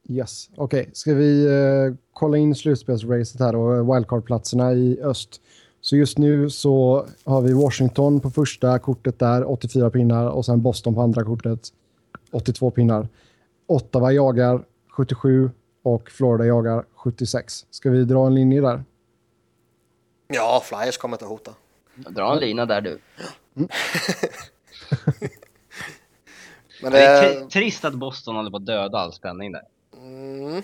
Yes. Okej, ska vi eh, kolla in slutspelsracet här och eh, wildcard-platserna i öst. Så just nu så har vi Washington på första kortet där, 84 pinnar och sen Boston på andra kortet, 82 pinnar. Ottawa jagar 77 och Florida jagar 76. Ska vi dra en linje där? Ja, Flyers kommer inte att hota. Dra en lina där du. Men Det är det, tri- trist att Boston håller på att döda all spänning där. Mm,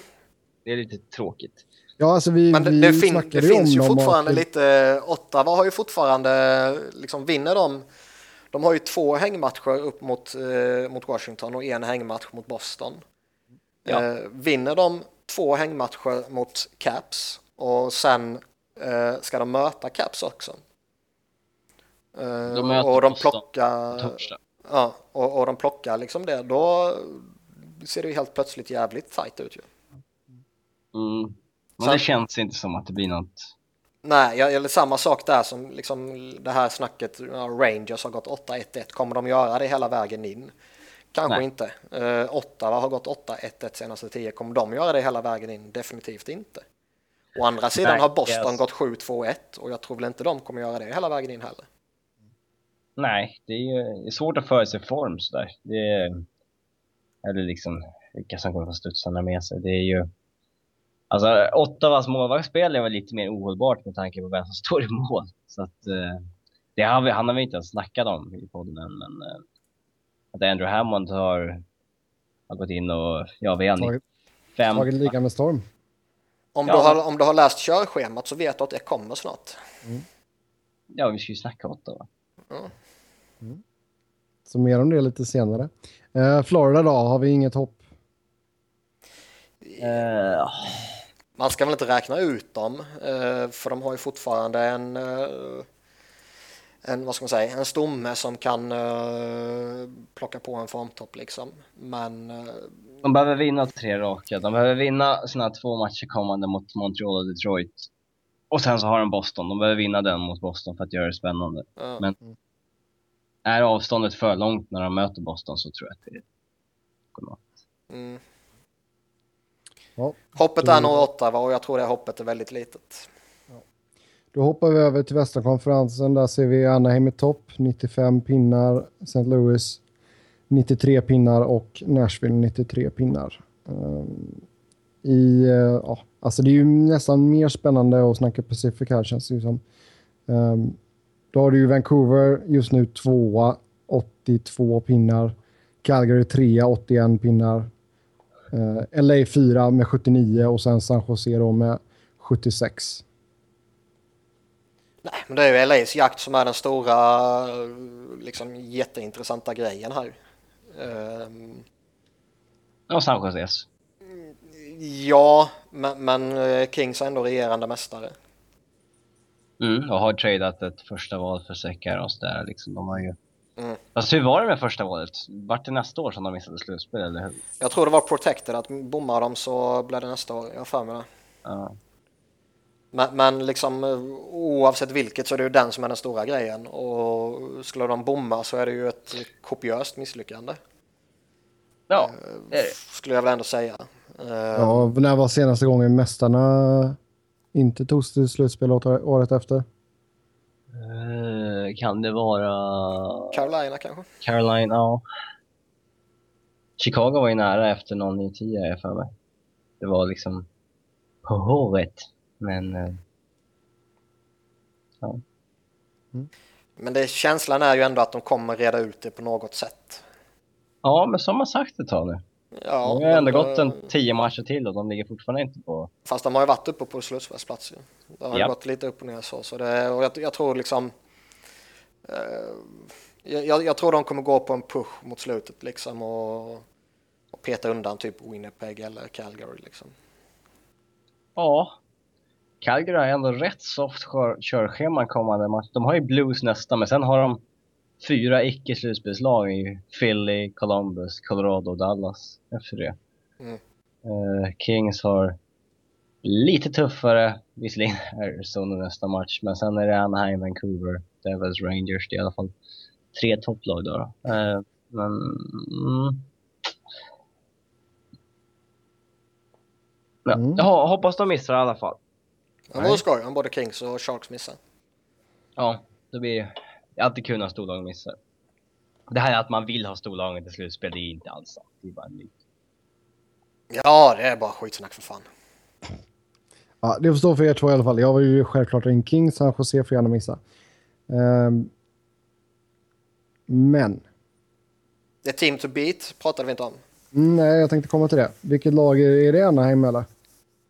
Det är lite tråkigt. Ja, alltså vi, Men det, vi det, fin, det finns ju fortfarande att- lite, Ottawa har ju fortfarande, liksom vinner de, de har ju två hängmatcher upp mot, eh, mot Washington och en hängmatch mot Boston. Ja. Eh, vinner de två hängmatcher mot Caps och sen eh, ska de möta Caps också. Eh, De möter och de plockar, ja, och, och de plockar liksom det, då ser det ju helt plötsligt jävligt tajt ut ju. Mm. Men Sen- det känns inte som att det blir något. Nej, eller samma sak där som liksom det här snacket, Rangers har gått 8-1-1, kommer de göra det hela vägen in? Kanske Nej. inte. Uh, Ottawa har gått 8-1-1 senaste 10, kommer de göra det hela vägen in? Definitivt inte. Å andra sidan Nej, har Boston yes. gått 7-2-1 och jag tror väl inte de kommer göra det hela vägen in heller. Nej, det är svårt att förutse form sådär. Det är, eller liksom vilka som kommer få studsarna med sig. Det är ju... Alltså Ottawas målvaktsspel är väl lite mer ohållbart med tanke på vem som står i mål. Så att eh, det har vi, han har vi inte ens snackat om i podden än, men eh, att Andrew Hammond har, har gått in och, ja vi har Tagit, fem, tagit ligan med storm. Om, Ja. du har, om du har läst körschemat så vet du att det kommer snart. ja vi ska ju snacka Ottawa. Så mer om det lite senare. Eh, Florida då, har vi inget hopp? Eh, Man ska väl inte räkna ut dem, eh, för de har ju fortfarande en, eh, en, vad ska man säga, en stomme som kan eh, plocka på en formtopp liksom. Men eh, De behöver vinna tre raka. De behöver vinna sina två matcher kommande mot Montreal och Detroit. Och sen så har de Boston. De behöver vinna den mot Boston för att göra det spännande. Men- Är avståndet för långt när de möter Boston så tror jag att det kommer att... Mm. Ja. Hoppet är nog Ottawa och jag tror det hoppet är väldigt litet. Då hoppar vi över till västra konferensen. Där ser vi Anaheim i topp, 95 pinnar. St. Louis 93 pinnar och Nashville 93 pinnar. Ehm, I, ja, alltså det är ju nästan mer spännande att snacka Pacific här känns det ju som. Ehm, då har du ju Vancouver just nu tvåa, 82 pinnar. Calgary trea, 81 pinnar. Uh, LA fyra med 79 och sen San Jose då med 76. Nej, men det är ju LAs jakt som är den stora, eh, liksom jätteintressanta grejen här. Ehm, Och San Joses. ja, men, men eh, Kings är ändå regerande mästare. Mm, och har tradat ett första val för Sekaros där liksom. De har ju... Mm. Fast hur var det med första valet? Vart det nästa år som de missade slutspel eller hur? Jag tror det var protected att bommar de så blir det nästa år. Jag har för mig det. Ja. Men, men liksom oavsett vilket så är det ju den som är den stora grejen. Och skulle de bomma så är det ju ett kopiöst misslyckande. Ja, eh, det är det. Skulle jag väl ändå säga. Ja, när var senaste gången mästarna inte togs till slutspel året- året efter? Eh, kan det vara... Carolina kanske? Caroline, ja. Chicago var ju nära efter 09-10 har jag för mig. Det var liksom på håret. Men eh, Men det, känslan är ju ändå att de kommer reda ut det på något sätt. ja, men som man sagt ett tag nu. Ja, det har ändå men, gått en tio matcher till och de ligger fortfarande inte på... Fast de har ju varit uppe på slutspelsplats. ju. Det har Ja. gått lite upp och ner så. så det, och jag, jag tror liksom... Eh, jag, jag tror de kommer gå på en push mot slutet liksom och, och peta undan typ Winnipeg eller Calgary liksom. Ja. Calgary har ändå rätt soft kör- körschema kommande match. De har ju Blues nästa, men sen har de fyra icke-slutspelslag i Philly, Columbus, Colorado och Dallas efter det. Mm. Eh, Kings har lite tuffare, visserligen Arizona nästa match, men sen är det Anaheim, Vancouver, Devils, Rangers. Det är i alla fall tre topplag då. då. Eh, men... Mm. Ja, Mm. jag ho- hoppas de missar i alla fall. Det Nej. vore skoj om både Kings och Sharks missar. Ja, det blir det är alltid kul när storlagen missar. Det här att man vill ha storlagen till slutspel, det är inte alls sant. Det är bara en myt. Ja, det är bara skitsnack för fan. Ja, det får stå för er två i alla fall. Jag var ju självklart en King, San Jose får gärna missa. Ehm, men, Det är team to beat pratade vi inte om. mm, nej, jag tänkte komma till det. Vilket lag är, är det Anaheim eller?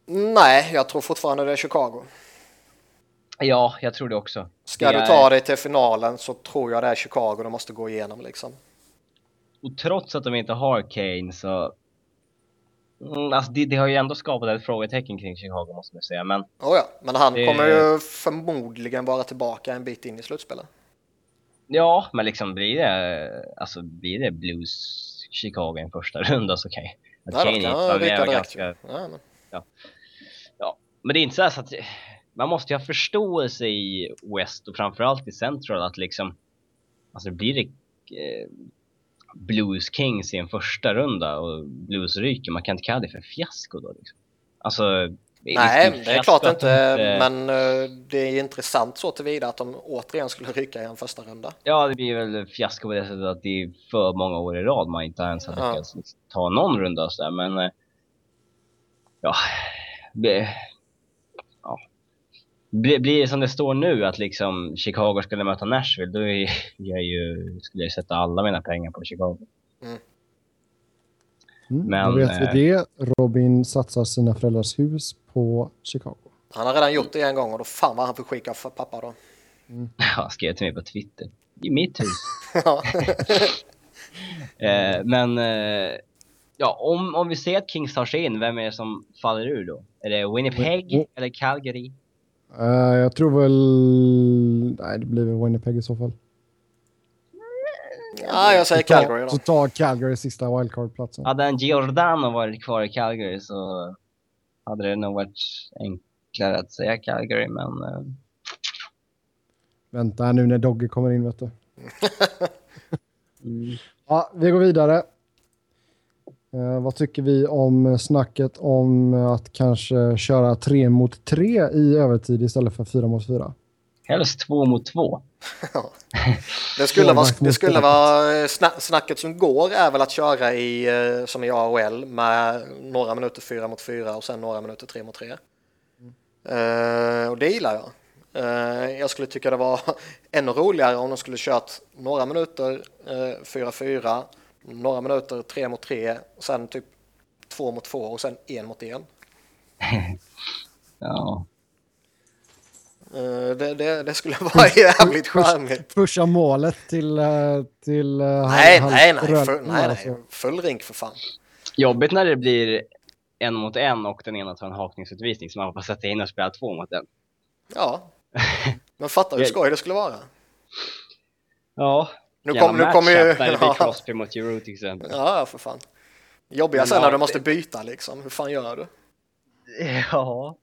Nej, jag tror fortfarande det är Chicago. Ja, jag tror det också. Ska Det du är- ta dig till finalen så tror jag det är Chicago du måste gå igenom liksom. Och trots att de inte har Kane så... Mm, alltså det, det har ju ändå skapat ett frågetecken kring Chicago måste man säga. Men Oh ja, men han Det- kommer ju förmodligen vara tillbaka en bit in i slutspelet. ja, men liksom blir det, alltså blir det Blues Chicago i en första runda så kan ju... Att Ja, då Kane kan inte han vara med ryka var direkt. ganska... Ja, men. Men det är inte så att man måste ju ha förståelse i West och framförallt i Central att liksom, alltså blir det eh, Blues Kings i en första runda och Blues ryker, man kan inte kalla det för fiasko då liksom. Alltså, Nej, det är klart inte, men eh, det är intressant så tillvida att de återigen skulle ryka i en första runda. Ja, det blir väl fiasko på det sättet att det är för många år i rad man inte ens har Ja. lyckats liksom ta någon runda och sådär, men eh, ja, ja. Blir, blir det som det står nu att liksom Chicago skulle möta Nashville, då är jag ju, skulle jag sätta alla mina pengar på Chicago. Mm, Men, då vet eh, vi det. Robin satsar sina föräldrars hus på Chicago. Han har redan gjort det en gång och då fan vad han fick skicka för pappa då. Han skrev till mig på Twitter. I mitt hus. Eh, men eh, ja, om, om vi ser att Kings tar sig in, vem är det som faller ur då? Är det Winnipeg Mm. eller Calgary? Eh, jag tror väl... Nej, det blir väl Winnipeg i så fall. ja, jag säger Så tar- Calgary Så då. tar Calgary sista wildcard-platsen. Hade en Giordano varit kvar i Calgary så hade det nog varit enklare att säga Calgary, men eh, Vänta nu när Dogge kommer in, vet du. mm, Ja, vi går vidare. Eh, vad tycker vi om snacket om att kanske köra tre mot tre i övertid istället för fyra mot fyra? helst två mot två. Det skulle vara, det skulle vara eh, sna, snacket som går är väl att köra i, eh, som i AHL med några minuter fyra mot fyra och sen några minuter tre mot tre. Eh, och det gillar jag. Eh, jag skulle tycka det var ännu roligare om de skulle kört några minuter eh, fyra fyra, några minuter tre mot tre, och sen typ två mot två och sen en mot en. Ja. Eh, det, det, det skulle vara jävligt charmigt. Pusha målet till... eh, till eh, Nej, nej, nej, röd- full, nej, nej, full rink för fan. Jobbigt när det blir en mot en och den ena tar en hakningsutvisning så man får sätta in och spela två mot en. Ja, men fatta hur skoj det skulle vara. Ja. Nu kommer nu kommer ju... matchup Där Ja, Crosby mot Giroux till exempel. ja, för fan. Jobbiga sen när du måste byta liksom. Hur fan gör du? Ja.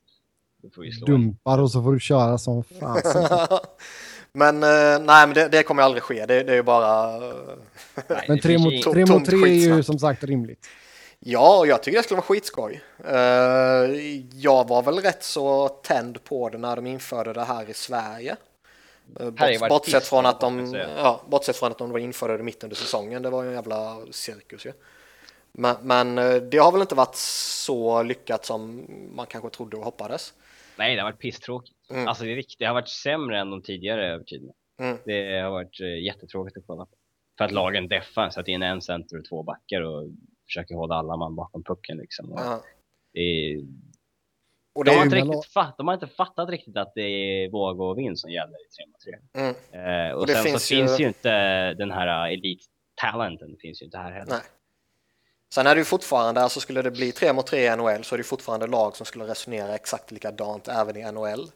Slå. Dumpar och så får du köra som fan. men eh, nej, men det, det kommer aldrig ske. Det, det är ju bara... eh, Nej, Men det tre mot, ju- Tom- tre, mot tomt tre är ju som sagt rimligt. Ja, jag tycker det skulle vara skitskoj. Eh, jag var väl rätt så tänd på det när de införde det här i Sverige. Eh, Här har ju Bort, bortsett, från att de, ja, bortsett från att de var införde det mitt under säsongen. Det var ju en jävla cirkus ju. Men, men eh, det har väl inte varit så lyckat som man kanske trodde och hoppades. Nej, det har varit pisstråkigt. Mm. Alltså det, är riktigt, det har varit sämre än de tidigare övertiderna. Mm. Det har varit eh, jättetråkigt att kolla på. För att lagen deffar, så att in en center och två backar och försöker hålla alla man bakom pucken liksom. Ja. det är, Och de, har inte riktigt fatt, de har inte fattat riktigt att det är våga och vinn som gäller i 3 mot 3. mm, Eh, och, sen finns så ju- finns ju inte den här elite-talenten, finns ju inte här heller. nej. Sen är det ju fortfarande, alltså skulle det bli tre mot tre i NHL så är det fortfarande lag som skulle resonera exakt likadant även i NHL.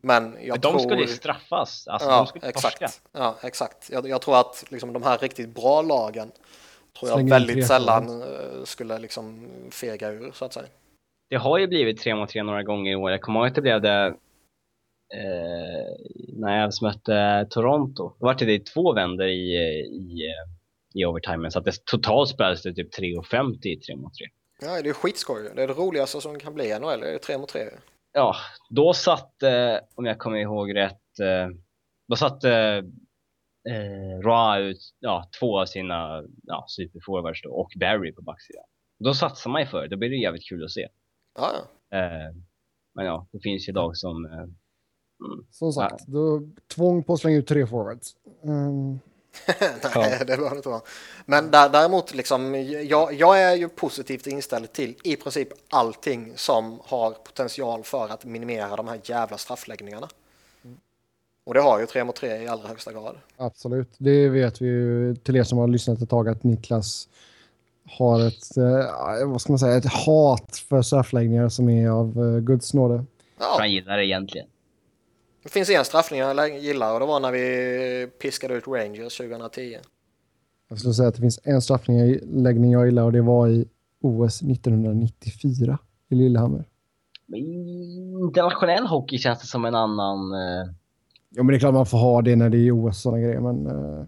Men jag Men de tror... skulle ju straffas, alltså ja, de skulle exakt. torska. Ja, exakt. Jag, jag tror att liksom, de här riktigt bra lagen tror jag Slänger väldigt sällan eh, skulle liksom fega ur så att säga. Det har ju blivit 3 mot 3 några gånger i år. Jag kommer ihåg att det blev det eh, när jag mötte Toronto. Då var det två vändor i, i, i overtimen. Så att det totalt spelades det typ 3,50 i 3 mot 3. Ja, det är skitskoj. Det är det roligaste som kan bli i NHL, det är tre mot tre. Ja, då satt, eh, om jag kommer ihåg rätt, eh, då satt eh, eh, Ra ut ja, två av sina ja, superforwards och Barry på backsidan. Då satsar man ju för det, då blir det jävligt kul att se. Ja, ja. Eh, men ja, det finns ju lag som... Eh, mm, Som sagt, då, tvång på att slänga ut tre forwards. Mm. Nej, det behöver det inte vara. Men där, däremot, liksom, jag, jag är ju positivt inställd till i princip allting som har potential för att minimera de här jävla straffläggningarna. Och det har ju 3 mot 3 i allra högsta grad. Absolut. Det vet vi ju till er som har lyssnat ett tag att Niklas har ett, eh, vad ska man säga, ett hat för straffläggningar som är av eh, Guds nåde. Ja. Han gillar det egentligen. Det finns en straffning jag gillar och det var när vi piskade ut Rangers 2010. Jag skulle säga att det finns en straffläggning jag gillar och det var i OS 1994 i Lillehammer. Internationell hockey känns det som en annan... Uh... Ja, men det är klart man får ha det när det är OS och sådana grejer, men... Uh...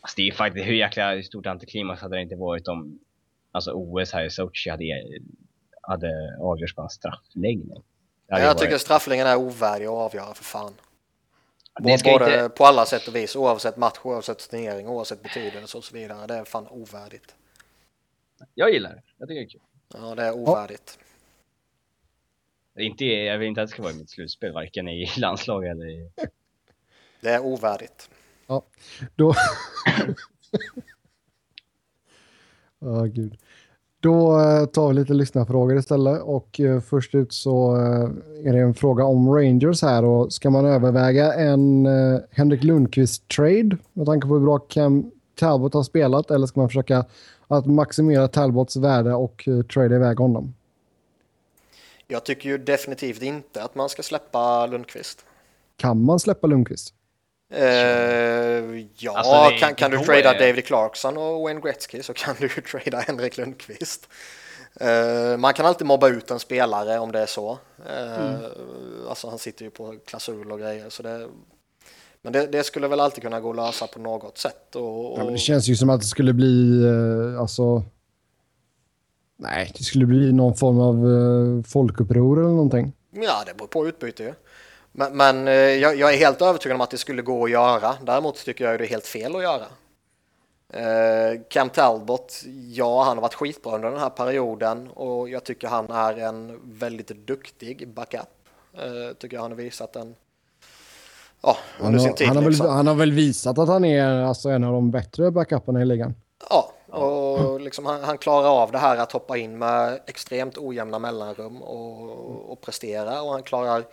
Alltså, det är ju faktiskt hur jäkla stort antiklimax hade det inte varit om alltså, OS här i Sochi hade, hade avgjorts på en straffläggning. Ja, jag tycker straffläggningen är ovärdig att avgöra för fan. Både inte... på alla sätt och vis, oavsett match, oavsett turnering, oavsett betydelse och så vidare. Det är fan ovärdigt. Jag gillar det. Jag tycker det är kul. Ja, det är ovärdigt. Ja. Inte, jag vill inte att det ska vara i mitt slutspel, varken i landslag eller i... Det är ovärdigt. Ja, då... Ja, oh, gud. Då eh, tar vi lite lyssnarfrågor istället och eh, först ut så eh, är det en fråga om Rangers här och ska man överväga en Henrik Lundqvist-trade med tanke på hur bra Cam Talbot har spelat eller ska man försöka att maximera Talbots värde och trade iväg honom? Jag tycker ju definitivt inte att man ska släppa Lundqvist. Kan man släppa Lundqvist? Uh, ja, alltså kan, kan du trada är... David Clarkson och Wayne Gretzky så kan du ju trada Henrik Lundqvist. Uh, man kan alltid mobba ut en spelare om det är så. Uh, mm. Alltså han sitter ju på klausul och grejer. Så det, men det, det, skulle väl alltid kunna gå att lösa på något sätt. Och, och... Ja, det känns ju som att det skulle bli, alltså... Nej, det skulle bli någon form av folkuppror eller någonting. Ja, det beror på utbyte ju. Men, men eh, jag, jag, är helt övertygad om att det skulle gå att göra. Däremot tycker jag det är helt fel att göra. Eh, Cam Talbot, ja han har varit skitbra under den här perioden och jag tycker han är en väldigt duktig backup. Eh, tycker jag han har visat en Ja, under sin tid. Han har, väl, liksom. han har väl visat att han är alltså, en av de bättre backuperna i ligan. Ja, och liksom han, han, klarar av det här att hoppa in med extremt ojämna mellanrum och, och prestera och han klarar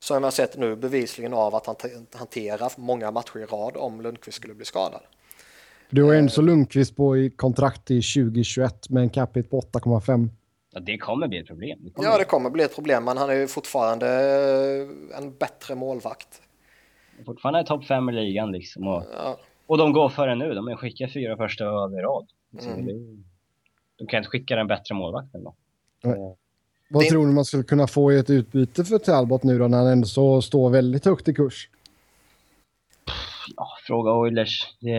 som jag sett nu bevisligen av att han hanterar många matcher i rad om Lundqvist skulle bli skadad. Du har Enzo Lundqvist på i kontrakt i 2021 med en capita på 8,5. Ja, det kommer bli ett problem. Det ja, det kommer bli ett problem, men han är ju fortfarande eh, en bättre målvakt. Fortfarande topp fem i ligan liksom. Och, ja. och de går före nu. De har skickat fyra första över i rad. Mm. de kan inte skicka den bättre målvakten då. Nej. Vad det... tror du man skulle kunna få i ett utbyte för Talbot nu då när han ändå så står väldigt högt i kurs? Ja, fråga Oilers. Det...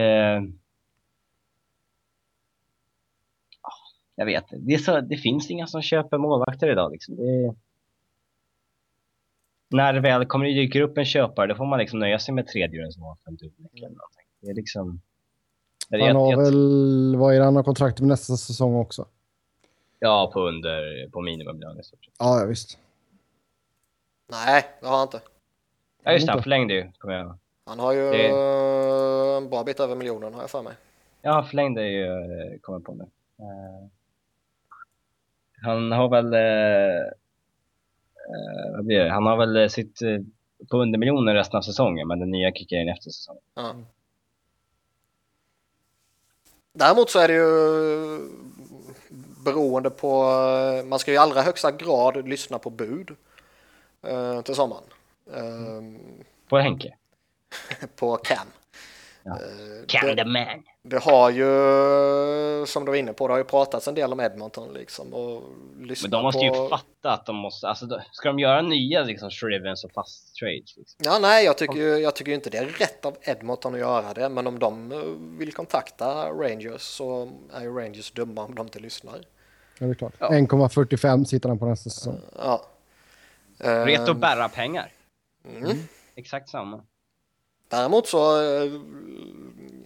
jag vet det, så, det finns inga som köper målvakter idag. Liksom. Det... När det väl kommer det dyker upp en köpare, då får man liksom nöja sig med tredje som har fem eller Det är liksom... Han har väl, vad är det, han har kontrakt med nästa säsong också? Ja, på under, på minimumlön i stort sett. Ja, ja, visst. Nej, det har han inte. Ja, just det, han förlängde ju, kommer jag Han har ju det... en bra bit över miljonen, har jag för mig. Ja, han förlängde ju, eh, kommer på nu. Uh, han har väl, uh, uh, vad blir det? Han har väl sitt på under miljonen resten av säsongen, men den nya kickar in efter säsongen. Ja. Däremot så är det ju beroende på, man ska i allra högsta grad lyssna på bud eh, till sommaren. Mm. På Henke? på Cam. Ja. The man. Det har ju, som du var inne på, det har ju pratats en del om Edmonton liksom. Och Men de måste på... ju fatta att de måste, alltså ska de göra nya liksom Shrivens och fast trades? Liksom? Ja, nej, jag tycker ju jag tycker inte det är rätt av Edmonton att göra det. Men om de eh, vill kontakta Rangers så är ju Rangers dumma om de inte lyssnar. Ja, det är klart. Ja. 1,45 sitter han på nästa säsong. Ja. Reto ehm. bära pengar. Mm. Mm. Exakt samma. Däremot så, eh,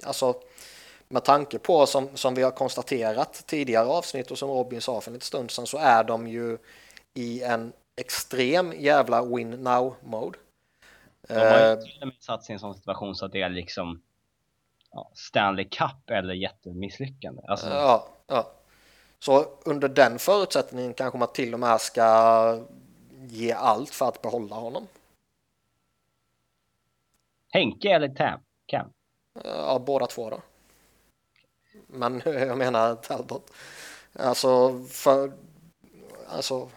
alltså med tanke på som, som vi har konstaterat tidigare avsnitt och som Robin sa för en liten stund sedan så är de ju i en extrem jävla win now mode. De har ju eh, satt sig i en sån situation så att det är liksom ja, Stanley Cup eller jättemisslyckande. Alltså, Ja, ja. Så under den förutsättningen kanske man till och med ska ge allt för att behålla honom. Henke eller Tam? Cam? Ja, båda två då. Men jag menar Talbot. Alltså, för, alltså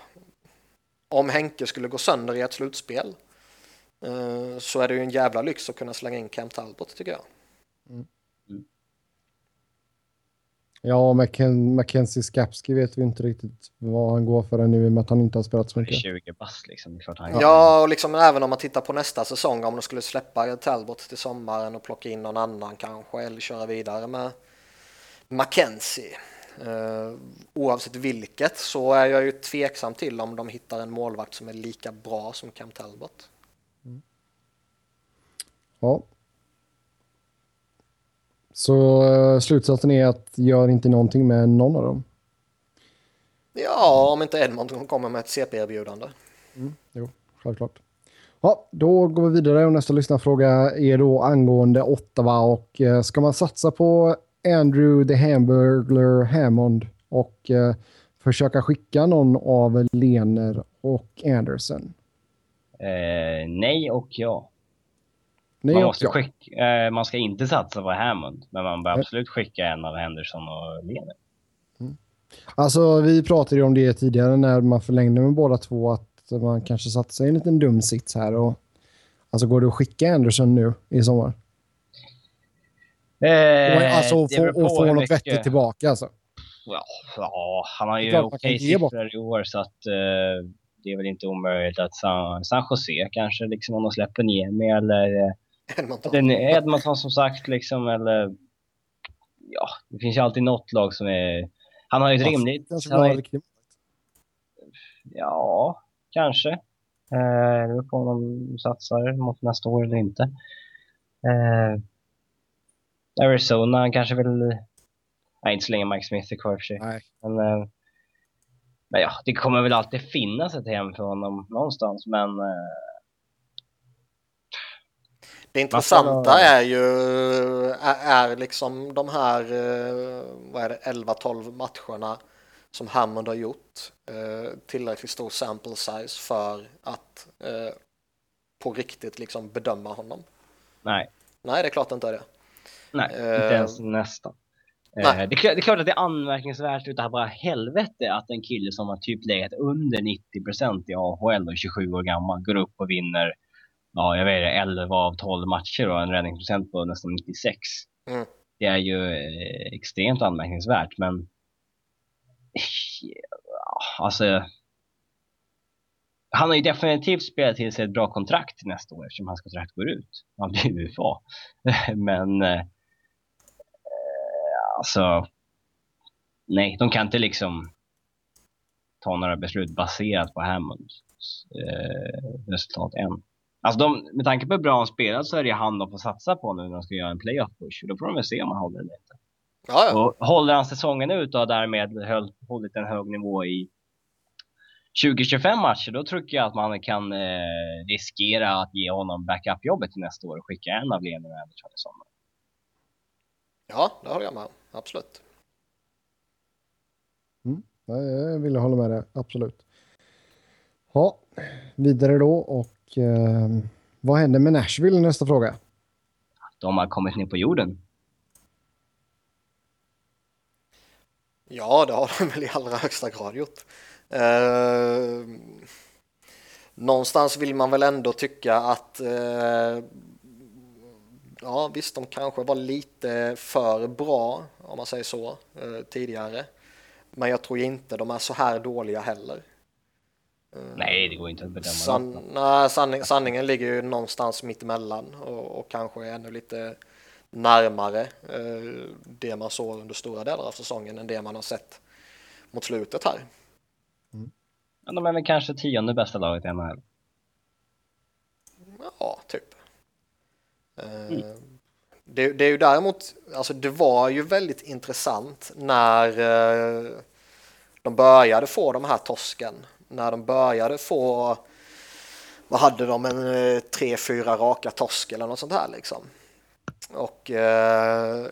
om Henke skulle gå sönder i ett slutspel eh, så är det ju en jävla lyx att kunna slänga in Cam Talbot tycker jag. Ja, Macken Mackenzie Skapski vet vi inte riktigt vad han går för nu i och med att han inte har spelat så mycket. 20 bast liksom. Ja, och liksom även om man tittar på nästa säsong om de skulle släppa Talbot till sommaren och plocka in någon annan kanske eller köra vidare med Mackenzie. Uh, oavsett vilket så är jag ju tveksam till om de hittar en målvakt som är lika bra som Cam Talbot. Ja. Så uh, slutsatsen är att gör inte någonting med någon av dem. Ja, om inte Edmonton kommer med ett CP-erbjudande. Mm, jo, självklart. Ja, då går vi vidare och nästa lyssnarfråga är då angående Ottawa och eh, ska man satsa på Andrew the Hamburglar Hammond och eh, försöka skicka någon av Lener och Anderson? Eh, nej och ja. Nej, man, och måste skicka, eh, man ska inte satsa på Hammond, men man bör absolut skicka en av Henderson och Lener. Alltså, vi pratade ju om det tidigare när man förlängde med båda två att man kanske satte sig i en liten dum sits här. Och, alltså, går det att skicka Anderson nu i sommar? Eh, alltså, det få, och få något vettigt tillbaka. Alltså. Ja, ja, han har ju okej siffror i år så att eh, det är väl inte omöjligt att San, San Jose kanske liksom om de släpper Niemi eller eh, Edmonton. den Edmonton som sagt liksom eller ja, det finns ju alltid något lag som är han har ju ett Ja, rimligt han har riktigt. ja, kanske eh, det beror på om de satsar mot nästa år eller inte eh, Arizona kanske vill nej inte så länge Mike Smith är kvar för sig Nej. Men, eh, men ja, det kommer väl alltid finnas ett hem för honom någonstans, men eh, Det intressanta är ju är, liksom de här eh, vad är det 11-12 matcherna som Hammond har gjort eh, tillräckligt stor sample size för att eh, på riktigt liksom bedöma honom. nej, Nej, det är klart det inte är det. nej, Eh, inte ens nästan. Nej. det, är klart, det är klart att det är anmärkningsvärt utav bara helvete att en kille som har typ legat under 90% i AHL och 27 år gammal går upp och vinner, ja jag vet inte, 11 av 12 matcher och en räddningsprocent på nästan 96. Mm. Det är ju eh, extremt anmärkningsvärt, men alltså han har ju definitivt spelat till sig ett bra kontrakt till nästa år eftersom hans kontrakt går ut. Han blir UFA. Men eh, alltså nej, de kan inte liksom ta några beslut baserat på Hammonds eh, resultat än. Alltså de, med tanke på hur bra han spelat så är det han de får satsa på nu när de ska göra en playoff push. Då får de väl se om han håller eller inte. Ja, ja. Och håller han säsongen ut och har därmed höll, hållit en hög nivå i 20-25 matcher, då tycker jag att man kan eh, riskera att ge honom backup-jobbet till nästa år och skicka en av Lener och Andersson i sommar. ja, det håller jag med om. Absolut. Ja, Jag vill hålla med dig, absolut. Ja, vidare då och eh, vad händer med Nashville nästa fråga? De har kommit ner på jorden. Ja, det har de väl i allra högsta grad gjort. Eh, någonstans vill man väl ändå tycka att eh, ja, visst, de kanske var lite för bra om man säger så eh, tidigare. Men jag tror inte de är så här dåliga heller. Nej, det går inte att bedöma. San, nej, sanning, sanningen ligger ju någonstans mitt emellan och, och kanske ännu lite närmare eh, det man såg under stora delar av säsongen än det man har sett mot slutet här. Men de är väl kanske tionde bästa laget i NHL. Ja, typ. Eh, det, det är ju däremot, alltså det var ju väldigt intressant när eh, de började få de här torsken. När de började få, vad hade de, en eh, tre, fyra raka torsk eller något sånt här liksom. Och eh,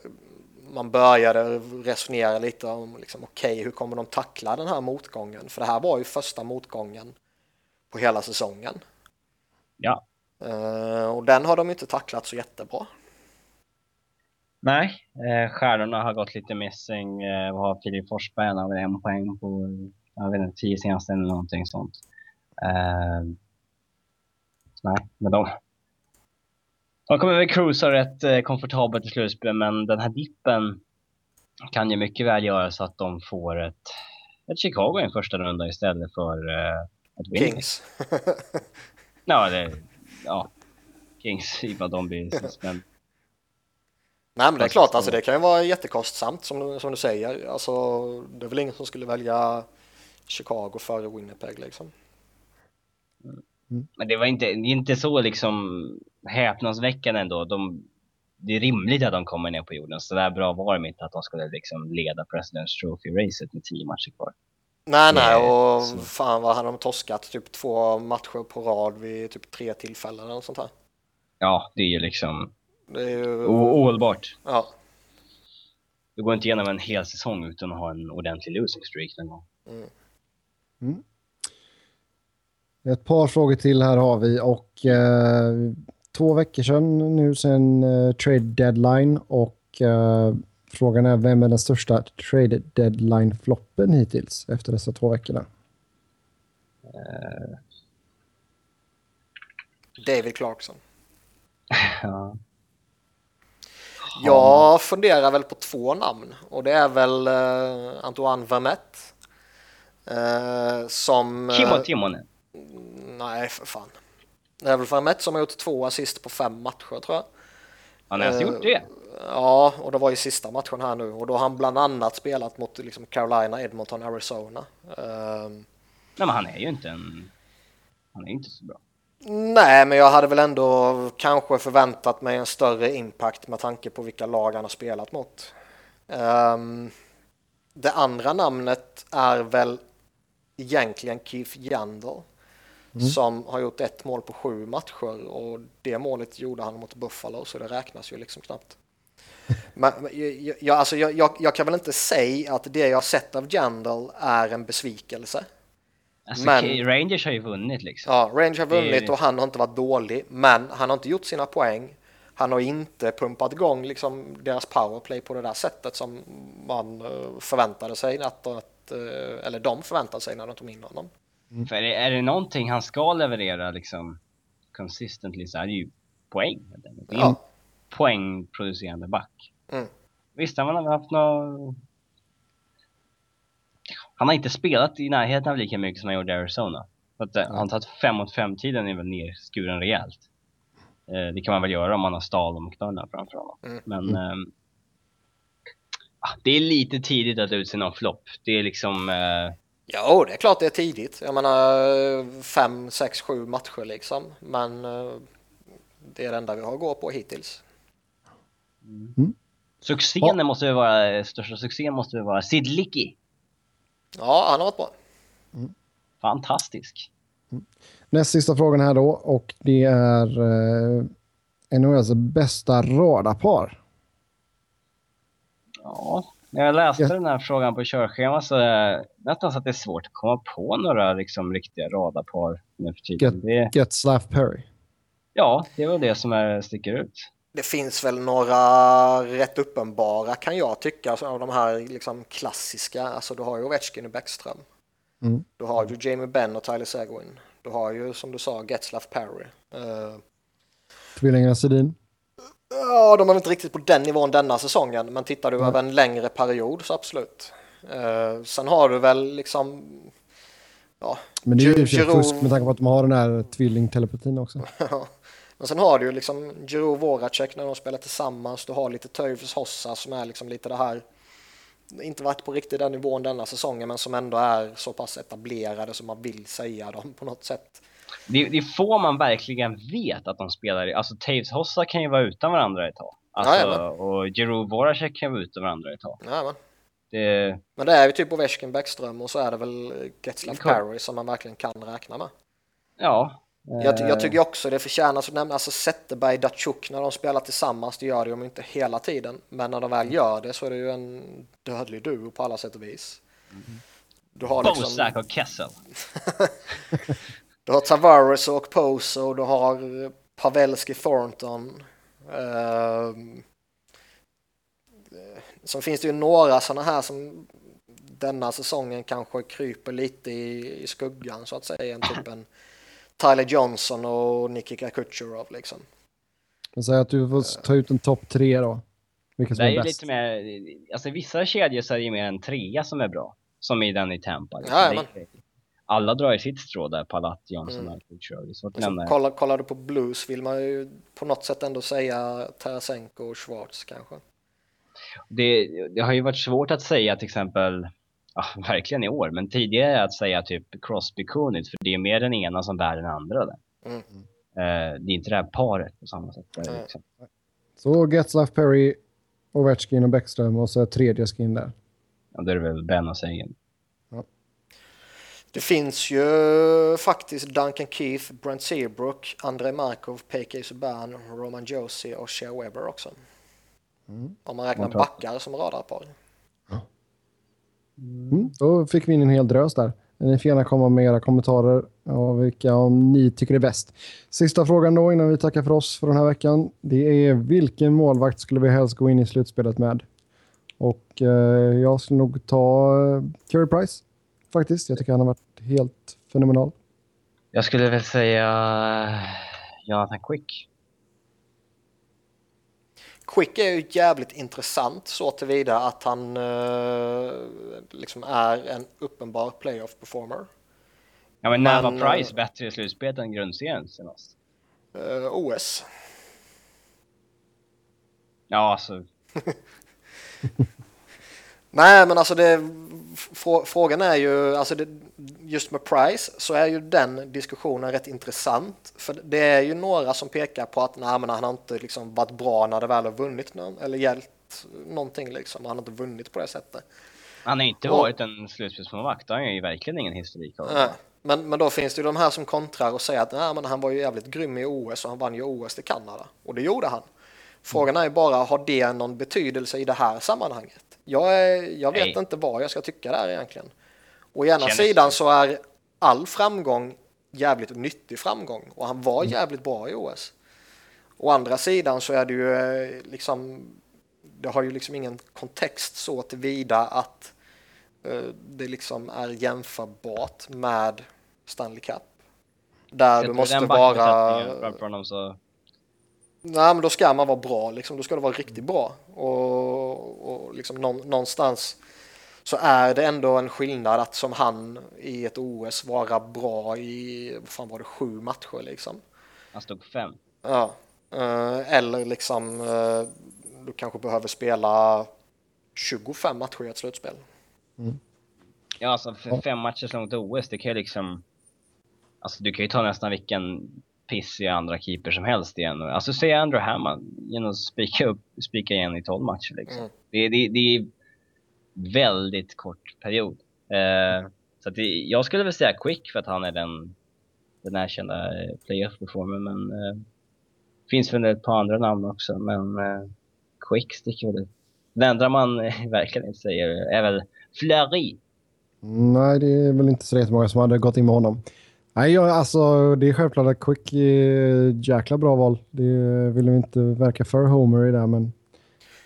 man började resonera lite om liksom, okej, okay, hur kommer de tackla den här motgången? För det här var ju första motgången på hela säsongen. Ja. Eh, och den har de inte tacklat så jättebra. Nej, eh, stjärnorna har gått lite missing. Eh, vad har Filip Forsberg? Han har en poäng på, jag vet inte, tio senaste eller någonting sånt. Eh, nej, men de, de kommer väl cruisa rätt eh, komfortabelt i slutspel, men den här dippen kan ju mycket väl göra så att de får ett, ett Chicago i en första runda istället för eh, ett Winnipeg. Kings. ja, det, ja, Kings i vad de blir men... Nej men det är klart, alltså, det kan ju vara jättekostsamt som, som du säger. Alltså, det är väl ingen som skulle välja Chicago före Winnipeg liksom. Mm. Men det var inte, inte så liksom häpnadsväckande ändå. De, det är rimligt att de kommer ner på jorden. Så där bra var det inte att de skulle liksom leda President's Trophy-racet med tio matcher kvar. Nej, nej, och så. fan vad hade de torskat typ två matcher på rad vid typ tre tillfällen eller sånt här. Ja, det är ju liksom det är ju... ohållbart. Ja. Du går inte igenom en hel säsong utan att ha en ordentlig losing streak någon gång. Mm. Mm. Ett par frågor till här har vi och eh, två veckor sedan nu sen eh, trade deadline och eh, frågan är vem är den största trade deadline-floppen hittills efter dessa två veckorna? Uh... David Clarkson. ja. Jag funderar väl på två namn och det är väl uh, Antoine Vermette. Uh, som... Kimmo Timonen. Nej, för fan. Det är väl Vermette som har gjort två assist på fem matcher tror jag. Han har ens gjort det? Ja, och det var ju sista matchen här nu och då har han bland annat spelat mot liksom Carolina, Edmonton, Arizona. Um, Nej, men han är ju inte en... Han är inte så bra. Nej, men jag hade väl ändå kanske förväntat mig en större impact med tanke på vilka lag han har spelat mot. Um, det andra namnet är väl egentligen Keith Yandel mm. som har gjort ett mål på sju matcher och det målet gjorde han mot Buffalo så det räknas ju liksom knappt. Men, jag, alltså, jag, jag, jag, kan väl inte säga att det jag sett av Jandal är en besvikelse. Alltså, men, Rangers har ju vunnit liksom. Ja, Rangers har vunnit och han har inte varit dålig, men han har inte gjort sina poäng. Han har inte pumpat igång liksom deras powerplay på det där sättet som man eh, förväntade sig att, att eh, eller de förväntade sig när de tog in honom. Mm. För är det, är det någonting han ska leverera liksom consistently så är det ju poäng. Det är ja. en poängproducerande back. Mm. Visst, han har haft något... Han har inte spelat i närheten av lika mycket som han gjorde i Arizona. Så att, mm. Han tagit 5 mot 5 tiden är väl nerskuren rejält. Eh, det kan man väl göra om man har Stahl och McDonough framför honom. Mm. Men eh, det är lite tidigt att utse någon flopp. Det är liksom... Eh, Ja, det är klart det är tidigt. Jag menar fem, sex, sju matcher liksom. Men eh, det är det enda vi har att gå på hittills. Mm. Succén ja. måste vara, största succén måste vara Sid Licky. Ja, han har varit bra. Mm. Fantastisk. Mm. Näst sista frågan här då och det är eh, NHLs bästa radarpar. Ja, när jag läste ja. den här frågan på körschemat så är det nästan så att det är svårt att komma på några liksom, riktiga radarpar nu för tiden. Get, det... get Slav Perry. Ja, det är väl det som är, sticker ut. Det finns väl några rätt uppenbara kan jag tycka alltså, av de här liksom, klassiska. Alltså du har ju Ovechkin och Bäckström. Mm. Du har ju Jamie Benn och Tyler Seguin. Du har ju som du sa Getzlaff Perry. Uh... Tvillingarna Sedin. Ja, de är inte riktigt på den nivån denna säsongen, men tittar du mm. över en längre period så absolut. Uh, sen har du väl liksom... Ja, men det är ju fusk med tanke på att de har den här tvillingtelepatin också. men sen har du ju liksom Giro Voracek när de spelar tillsammans. Du har lite Töjfs Hossa som är liksom lite det här inte varit på riktigt den nivån denna säsongen men som ändå är så pass etablerade som man vill säga dem på något sätt. Det, det är få man verkligen vet att de spelar i. Alltså Taves Hossa kan ju vara utan varandra ett tag. Alltså, ja, och Jero Voracek kan vara utan varandra ett tag. Ja, det... Men det är ju typ Ovechkin Bäckström och så är det väl Getzlaff Perry som man verkligen kan räkna med. Ja, Jag, jag tycker också det förtjänar att nämna, alltså Zetterberg, Datsjuk när de spelar tillsammans, det gör de inte hela tiden. Men när de väl gör det så är det ju en dödlig duo på alla sätt och vis. Du har liksom... Bosak och Kessel. du har Tavares och Poso, du har Pavelski Thornton. Uh, Sen finns det ju några sådana här som denna säsongen kanske kryper lite i, i skuggan så att säga. En typ en Tyler Johnson och Nikita Kucherov liksom. Jag säger att du får ta ut en topp tre då. Vilka som det är, är bäst. lite mer, alltså vissa kedjor så är det ju mer en trea som är bra. Som i den i Tampa. Liksom. Ja. Alla drar i sitt strå där, Palat, Johnson mm. och Kucherov. Så alltså, kollar, kollar du på Blues vill man ju på något sätt ändå säga Tarasenko och Schwartz kanske. Det, det har ju varit svårt att säga till exempel ja, verkligen i år, men tidigare att säga typ Crosby Kunitz, för det är mer den ena som bär den andra där. Mm. Uh, det är inte det här paret på samma sätt. Där, liksom. Så Getzlaff, Perry, Ovechkin och Bäckström och så tredje skin där. Ja, det är väl Ben och Sagan. Det finns ju faktiskt Duncan Keith, Brent Seabrook, Andrei Markov, P.K. Subban, Roman Josie och Shea Weber också. Mm. Om man räknar backar som radarpar. Mm, då fick vi in en hel drös där. Ni får gärna komma med era kommentarer och vilka om ni tycker är bäst. Sista frågan då innan vi tackar för oss för den här veckan. Det är vilken målvakt skulle vi helst gå in i slutspelet med? Och eh, jag skulle nog ta eh, Carey Price faktiskt. Jag tycker han har varit helt fenomenal. Jag skulle väl säga eh, Jonathan Quick. Quick är ju jävligt intressant så tillvida att han uh, liksom är en uppenbar playoff performer. Ja men när var Price uh, bättre i slutspelet än grundserien senast? Uh, eh, OS. Ja alltså. Nej men alltså det, frågan är ju, alltså det, just med Price så är ju den diskussionen rätt intressant. För det är ju några som pekar på att nej, men han har inte liksom varit bra när det väl har vunnit någon, eller hjälpt någonting liksom. Han har inte vunnit på det sättet. Han har inte och, varit en slutspelsmålvakt, han har ju verkligen ingen historik av nej, men, men då finns det ju de här som kontrar och säger att nej, men han var ju jävligt grym i OS och han vann ju OS i Kanada. Och det gjorde han. Frågan är ju bara, har det någon betydelse i det här sammanhanget? Jag, jag vet Nej. inte vad jag ska tycka där egentligen. Å ena Känner sidan så är all framgång jävligt nyttig framgång och han var mm. jävligt bra i OS. Å andra sidan så är det ju eh, liksom, det har ju liksom ingen kontext så tillvida att uh, det liksom är jämförbart med Stanley Cup. Där du måste vara... Nej, men då ska man vara bra, liksom. då ska det vara riktigt bra. Och, och liksom någonstans så är det ändå en skillnad att som han i ett OS vara bra i, vad fan var det, sju matcher liksom. Han stod fem. Ja, eh, eller liksom eh, du kanske behöver spela 25 matcher i ett slutspel. Mm. Ja, alltså fem matcher långt OS, det kan ju liksom, alltså du kan ju ta nästan vilken pissiga andra keeper som helst igen. Alltså säg Andrew Hammond genom att spika, upp, spika igen i 12 matcher liksom. Mm. Det, det, det är väldigt kort period. Uh, så det, jag skulle väl säga Quick för att han är den, den erkända playoff-performer men uh, finns väl ett par andra namn också men uh, Quick sticker väl ut. Det enda man verkligen inte säger är väl Fleury. Nej, det är väl inte så många som hade gått in med honom. Nej, jag, alltså, det är självklart att Quick är jäkla bra val. Det vill vi inte verka för Homer i det, men...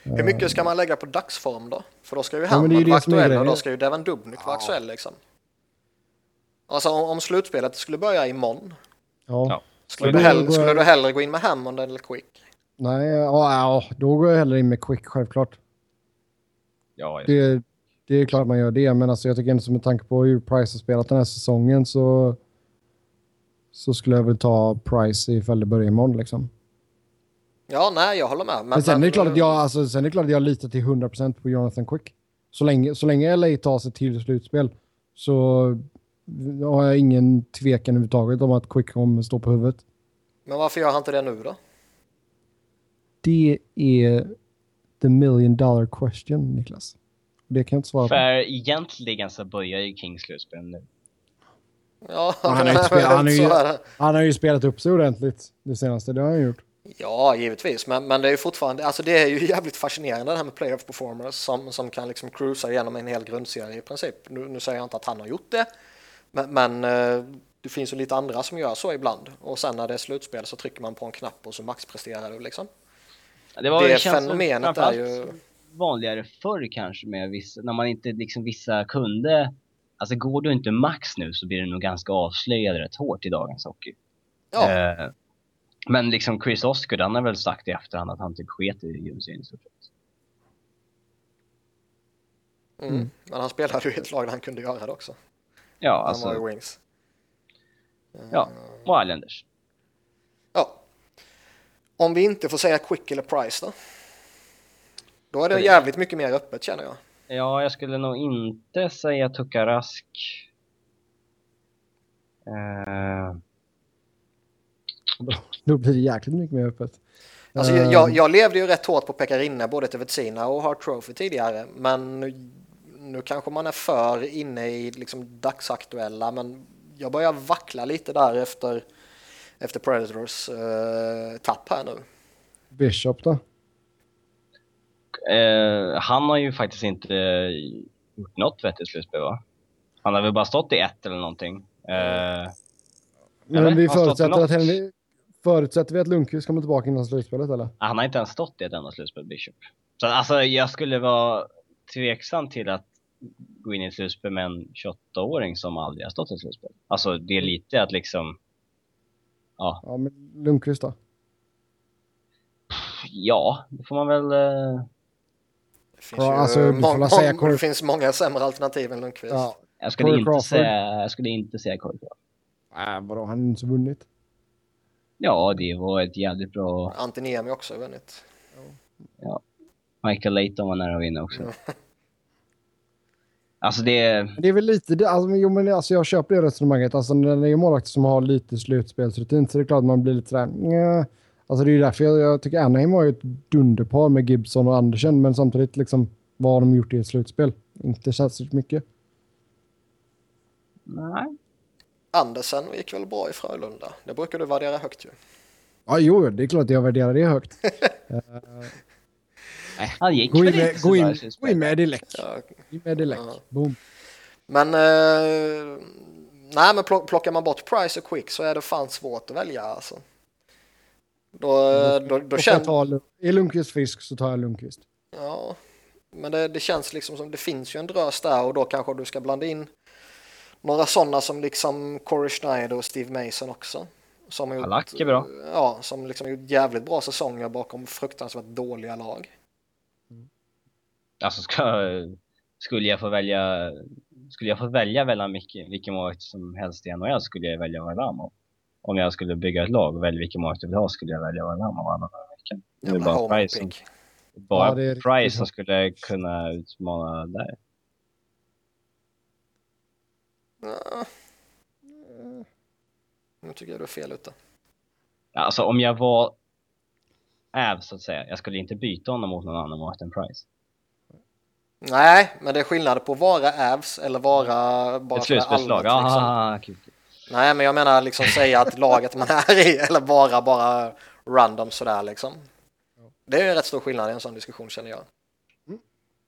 Hur mycket ska man lägga på dagsform då? För då ska ju Hammond ja, vara aktuell och då ska ju Devon Dubnik ja. vara aktuell liksom. Alltså om, om slutspelet skulle börja imorgon. Ja. Skulle, du hellre, skulle du hellre gå in med Hammond eller Quick? Nej, ja, ja, då går jag hellre in med Quick självklart. Ja, det, det är klart man gör det, men alltså jag tycker ändå som med tanke på hur Price har spelat den här säsongen så så skulle jag väl ta Price ifall det börjar imorgon liksom. Ja, nej, jag håller med. Men, men sen, men, är det klart att jag, alltså, sen är det klart att jag litar till 100% på Jonathan Quick. Så länge, så länge LA tar sig till slutspel så har jag ingen tvekan överhuvudtaget om att Quick kommer stå på huvudet. Men varför gör han inte det nu då? Det är the million dollar question, Niklas. Det kan jag inte svara på. För egentligen så börjar ju Kings slutspel nu. Ja, Han har, ju spelat, han, ju, det. han har ju spelat upp sig ordentligt det senaste, det har han gjort. Ja, givetvis, men, men det är ju fortfarande, alltså det är ju jävligt fascinerande det här med playoff performers som, som kan liksom cruisa igenom en hel grundserie i princip. Nu, nu säger jag inte att han har gjort det, men, men eh, det finns ju lite andra som gör så ibland och sen när det är slutspel så trycker man på en knapp och så maxpresterar du liksom. Det, var, Det som fenomenet är ju- vanligare förr kanske med vissa, när man inte liksom vissa kunde, alltså går du inte max nu så blir du nog ganska avslöjad rätt hårt i dagens hockey. Ja, Eh, men liksom Chris Oscar, han har väl sagt i efterhand att han typ sket i grundserien i stort sett. mm. men han spelade ju i ett lag där han kunde göra det också. Ja, Han var alltså, i Wings. ja, och Islanders. Ja. Om vi inte får säga Quick eller Price då? Då är Det- jävligt mycket mer öppet känner jag. Ja, jag skulle nog inte säga Tucka Rask. Eh, Då, blir det jäkligt mycket mer öppet. Alltså, Eh, jag, jag, jag levde ju rätt hårt på Pekarinne både till Vetsina och Hart Trophy tidigare. Men nu, nu kanske man är för inne i liksom dagsaktuella. Men jag börjar vackla lite där efter, efter Predators eh, tapp här nu. Bishop då? Eh, han har ju faktiskt inte eh, gjort något vettigt slutspel va? Han har väl bara stått i ett eller någonting. Eh, Men Eller? vi förutsätter för att, Henry, förutsätter vi att Lundqvist kommer tillbaka innan slutspelet eller? han har inte ens stått i ett enda slutspel, Bishop. Så alltså jag skulle vara tveksam till att gå in i ett slutspel med en 28-åring som aldrig har stått i ett slutspel. Alltså det är lite att liksom, ja, Ja, men Lundqvist då? ja, det får man väl eh, Det finns, Ja, ju alltså, mång- säga mång- det finns många sämre alternativ än Lundqvist. Ja. Jag skulle, Corey inte Crawford. säga, jag skulle inte säga Corey Crawford. Äh, vadå, han har inte så vunnit. Ja, det var ett jävligt bra... Antiniemi också har vunnit. Michael Layton var nära att vinna också. Alltså det... Det är väl lite det, alltså, jo, men alltså, jag köper det resonemanget. Alltså när det är målvakter som har lite slutspelsrutin så är det klart att man blir lite sådär, nja. Alltså det är ju därför jag, jag tycker Anaheim har ju ett dunderpar med Gibson och Andersen, men samtidigt liksom, vad har de gjort i ett slutspel? Inte särskilt mycket. Nej. Andersen gick väl bra i Frölunda. Det brukar du värdera högt ju. Ja, jo, det är klart att jag värderar det högt. Nej, han gick Gå in med, gå in, gå in med Eddie Leck. Ja, Gå in med. Ja. Boom. Men, eh, nej, men plock- plockar man bort Price och Quick så är det fan svårt att välja alltså. Då, eh, då, då jag känns, tar, är Lundqvist frisk så tar jag Lundqvist. ja, men det, det känns liksom som det finns ju en drös där och då kanske du ska blanda in några sådana som liksom Corey Schneider och Steve Mason också. Som har gjort, är bra. Ja, som liksom har gjort jävligt bra säsonger bakom fruktansvärt dåliga lag. Alltså ska, skulle jag få välja skulle jag få välja mellan vilken, vilken målvakt som helst i NHL skulle jag välja Varlamov. Om jag skulle bygga ett lag och välja vilken målvakt jag vill ha skulle jag välja dagar i veckan. Det är bara Price som, bara Ja, det är Price som skulle kunna utmana där. Ja. Nu tycker jag du är fel ute. Alltså om jag var Äv så att säga, jag skulle inte byta honom mot någon annan målvakt än Price. Nej, men det är skillnad på vara Avs eller vara bara Ett slutspelslag, liksom. ah, kul. Nej, men jag menar liksom säga att laget man är i eller bara bara random sådär liksom. Det är ju en rätt stor skillnad i en sån diskussion känner jag.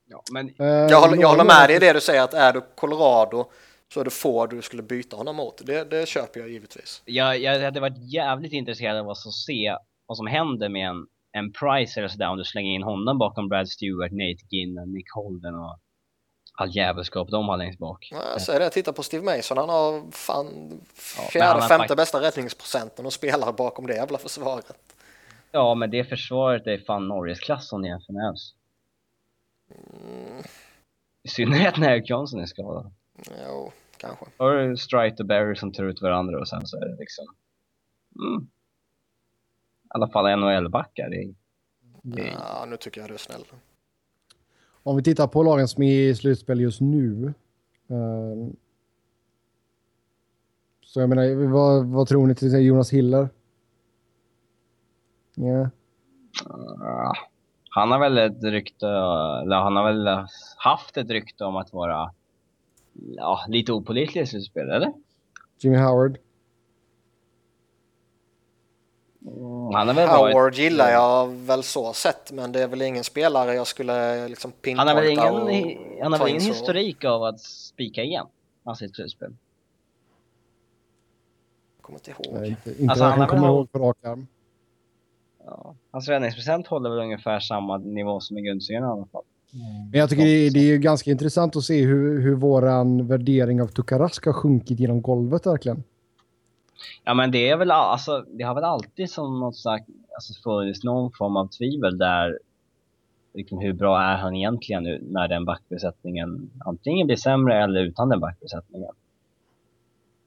Ja, men Eh, Jag håller, jag håller med dig i det du säger att är du Colorado så är det få du skulle byta honom mot. Det, det köper jag givetvis. jag, jag hade varit jävligt intresserad av att se vad som händer med en, en Price eller sådär om du slänger in honom bakom Brad Stewart, Nate Ginnan, Nick Holden och all jävelskap de har längst bak. Ja, Jag säger det, titta på Steve Mason. Han har fan fjärde, har femte fakt- bästa räddningsprocenten och spelar bakom det jävla försvaret. Ja, men det försvaret är fan Norges-klass om det jämför med oss. Mm, I synnerhet när Eric Johnson är skadad. jo, kanske. Då har du Strite och Barry som tar ut varandra och sen så är det liksom... Mm. I alla fall NHL-backar. Det är, Ja, nu tycker jag du är snäll. Om vi tittar på lagen som är i slutspel just nu. ehm, så jag menar, vad, vad tror ni till exempel Jonas Hiller? Ja. Ja, han har väl ett rykte, eller han har väl haft ett rykte om att vara ja, lite opålitlig i slutspel, eller? Jimmy Howard. Mm, han har väl Howard gillar jag väl så sett, men det är väl ingen spelare jag skulle liksom han har väl pinpointa ingen, och han har väl in ingen historik av att spika igen. Alltså i ett slutspel. Jag kommer inte ihåg. Nej, inte inte Alltså, han har kommer ihåg på rak arm. Ja. Hans räddningsprocent håller väl ungefär samma nivå som i grundserien i alla fall. Men jag tycker det är, det är ju ganska intressant att se hur, hur våran värdering av Tukarask har sjunkit genom golvet verkligen. Ja men det är väl, alltså det har väl alltid som något sagt, alltså funnits någon form av tvivel där. Liksom hur bra är han egentligen nu när den backbesättningen antingen blir sämre eller utan den backbesättningen.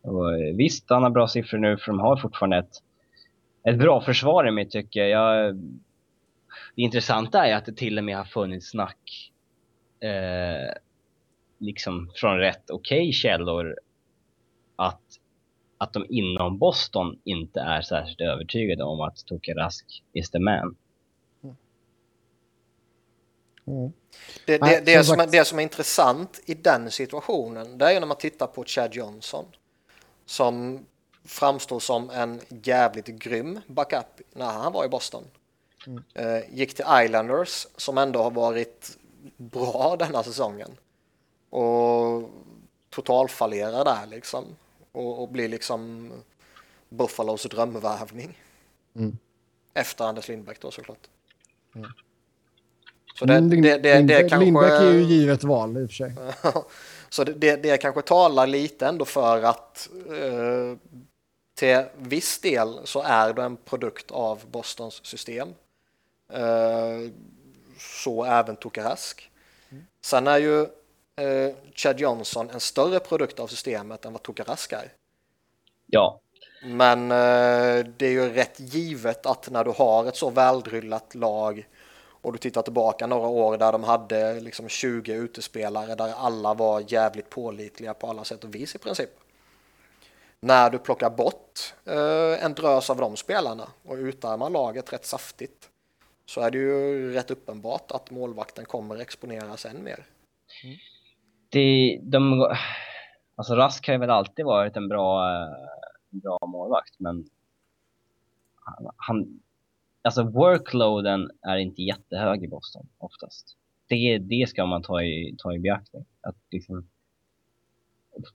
Och eh, visst, han har bra siffror nu för de har fortfarande ett, ett bra försvar i mitt tycke. Jag, det intressanta är att det till och med har funnits snack eh, liksom från rätt okej källor att att de inom Boston inte är särskilt övertygade om att Toke Rask is the man. Mm. Det, det, det, som är, det som är intressant i den situationen, det är ju när man tittar på Chad Johnson. Som framstår som en jävligt grym backup när han var i Boston. Eh, gick till Islanders som ändå har varit bra denna säsongen. Och totalfallerar där liksom. Och, och blir liksom Buffalos drömvärvning. Mm. Efter Anders Lindbäck då såklart. Så det, Mm, det, det, det Lindbäck- kanske... Lindbäck är ju givet val i och för sig. Så det, det, kanske talar lite ändå för att eh, till viss del så är det en produkt av Bostons system. Eh, så även Tokarask. Sen är ju eh, Chad Johnson en större produkt av systemet än vad Tokarask är. Ja, Men eh, det är ju rätt givet att när du har ett så väldryllat lag och du tittar tillbaka några år där de hade liksom 20 utespelare där alla var jävligt pålitliga på alla sätt och vis i princip. När du plockar bort eh, en drös av de spelarna och utarmar laget rätt saftigt så är det ju rätt uppenbart att målvakten kommer exponeras än mer det, de, alltså Rask har ju väl alltid varit en bra, eh, bra målvakt, men han, han, alltså workloaden är inte jättehög i Boston oftast. Det, det ska man ta i, ta i beaktning. Att liksom,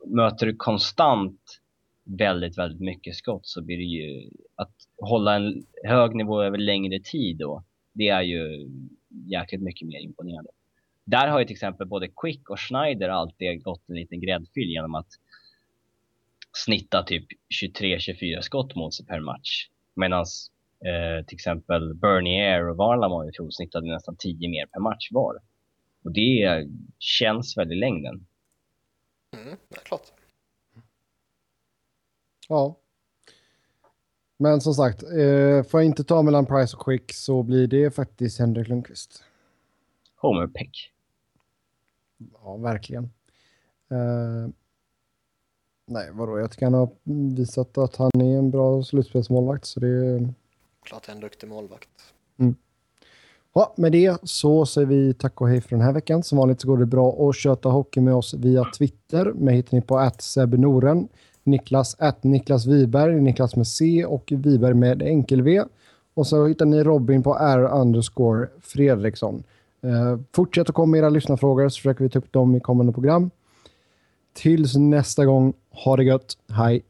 möter du konstant väldigt, väldigt mycket skott så blir det ju att hålla en hög nivå över längre tid då. Det är ju jäkligt mycket mer imponerande. Där har ju till exempel både Quick och Schneider alltid gått en liten gräddfil genom att snitta typ 23-24 skott mot sig per match. Medan eh, till exempel Bernier och Varlamov i fjol snittade nästan 10 mer per match var. Och det känns väl i längden. Mm, det är klart. Ja. Men som sagt, eh, får jag inte ta mellan Price och Quick så blir det faktiskt Henrik Lundqvist. Homer Pick. Ja, verkligen. Eh, nej, vadå? Jag tycker han har visat att han är en bra slutspelsmålvakt. Så det, Klart är en duktig målvakt. ja, med det så säger vi tack och hej för den här veckan. Som vanligt så går det bra att köta hockey med oss via Twitter. Mig hittar ni på @sebnoren. Niklas at Niklas Wiberg, Niklas med C och Wiberg med enkel-V. Och så hittar ni Robin på R underscore Fredriksson. Eh, fortsätt att komma med era lyssnarfrågor så försöker vi ta upp dem i kommande program. Tills nästa gång, ha det gött. Hej!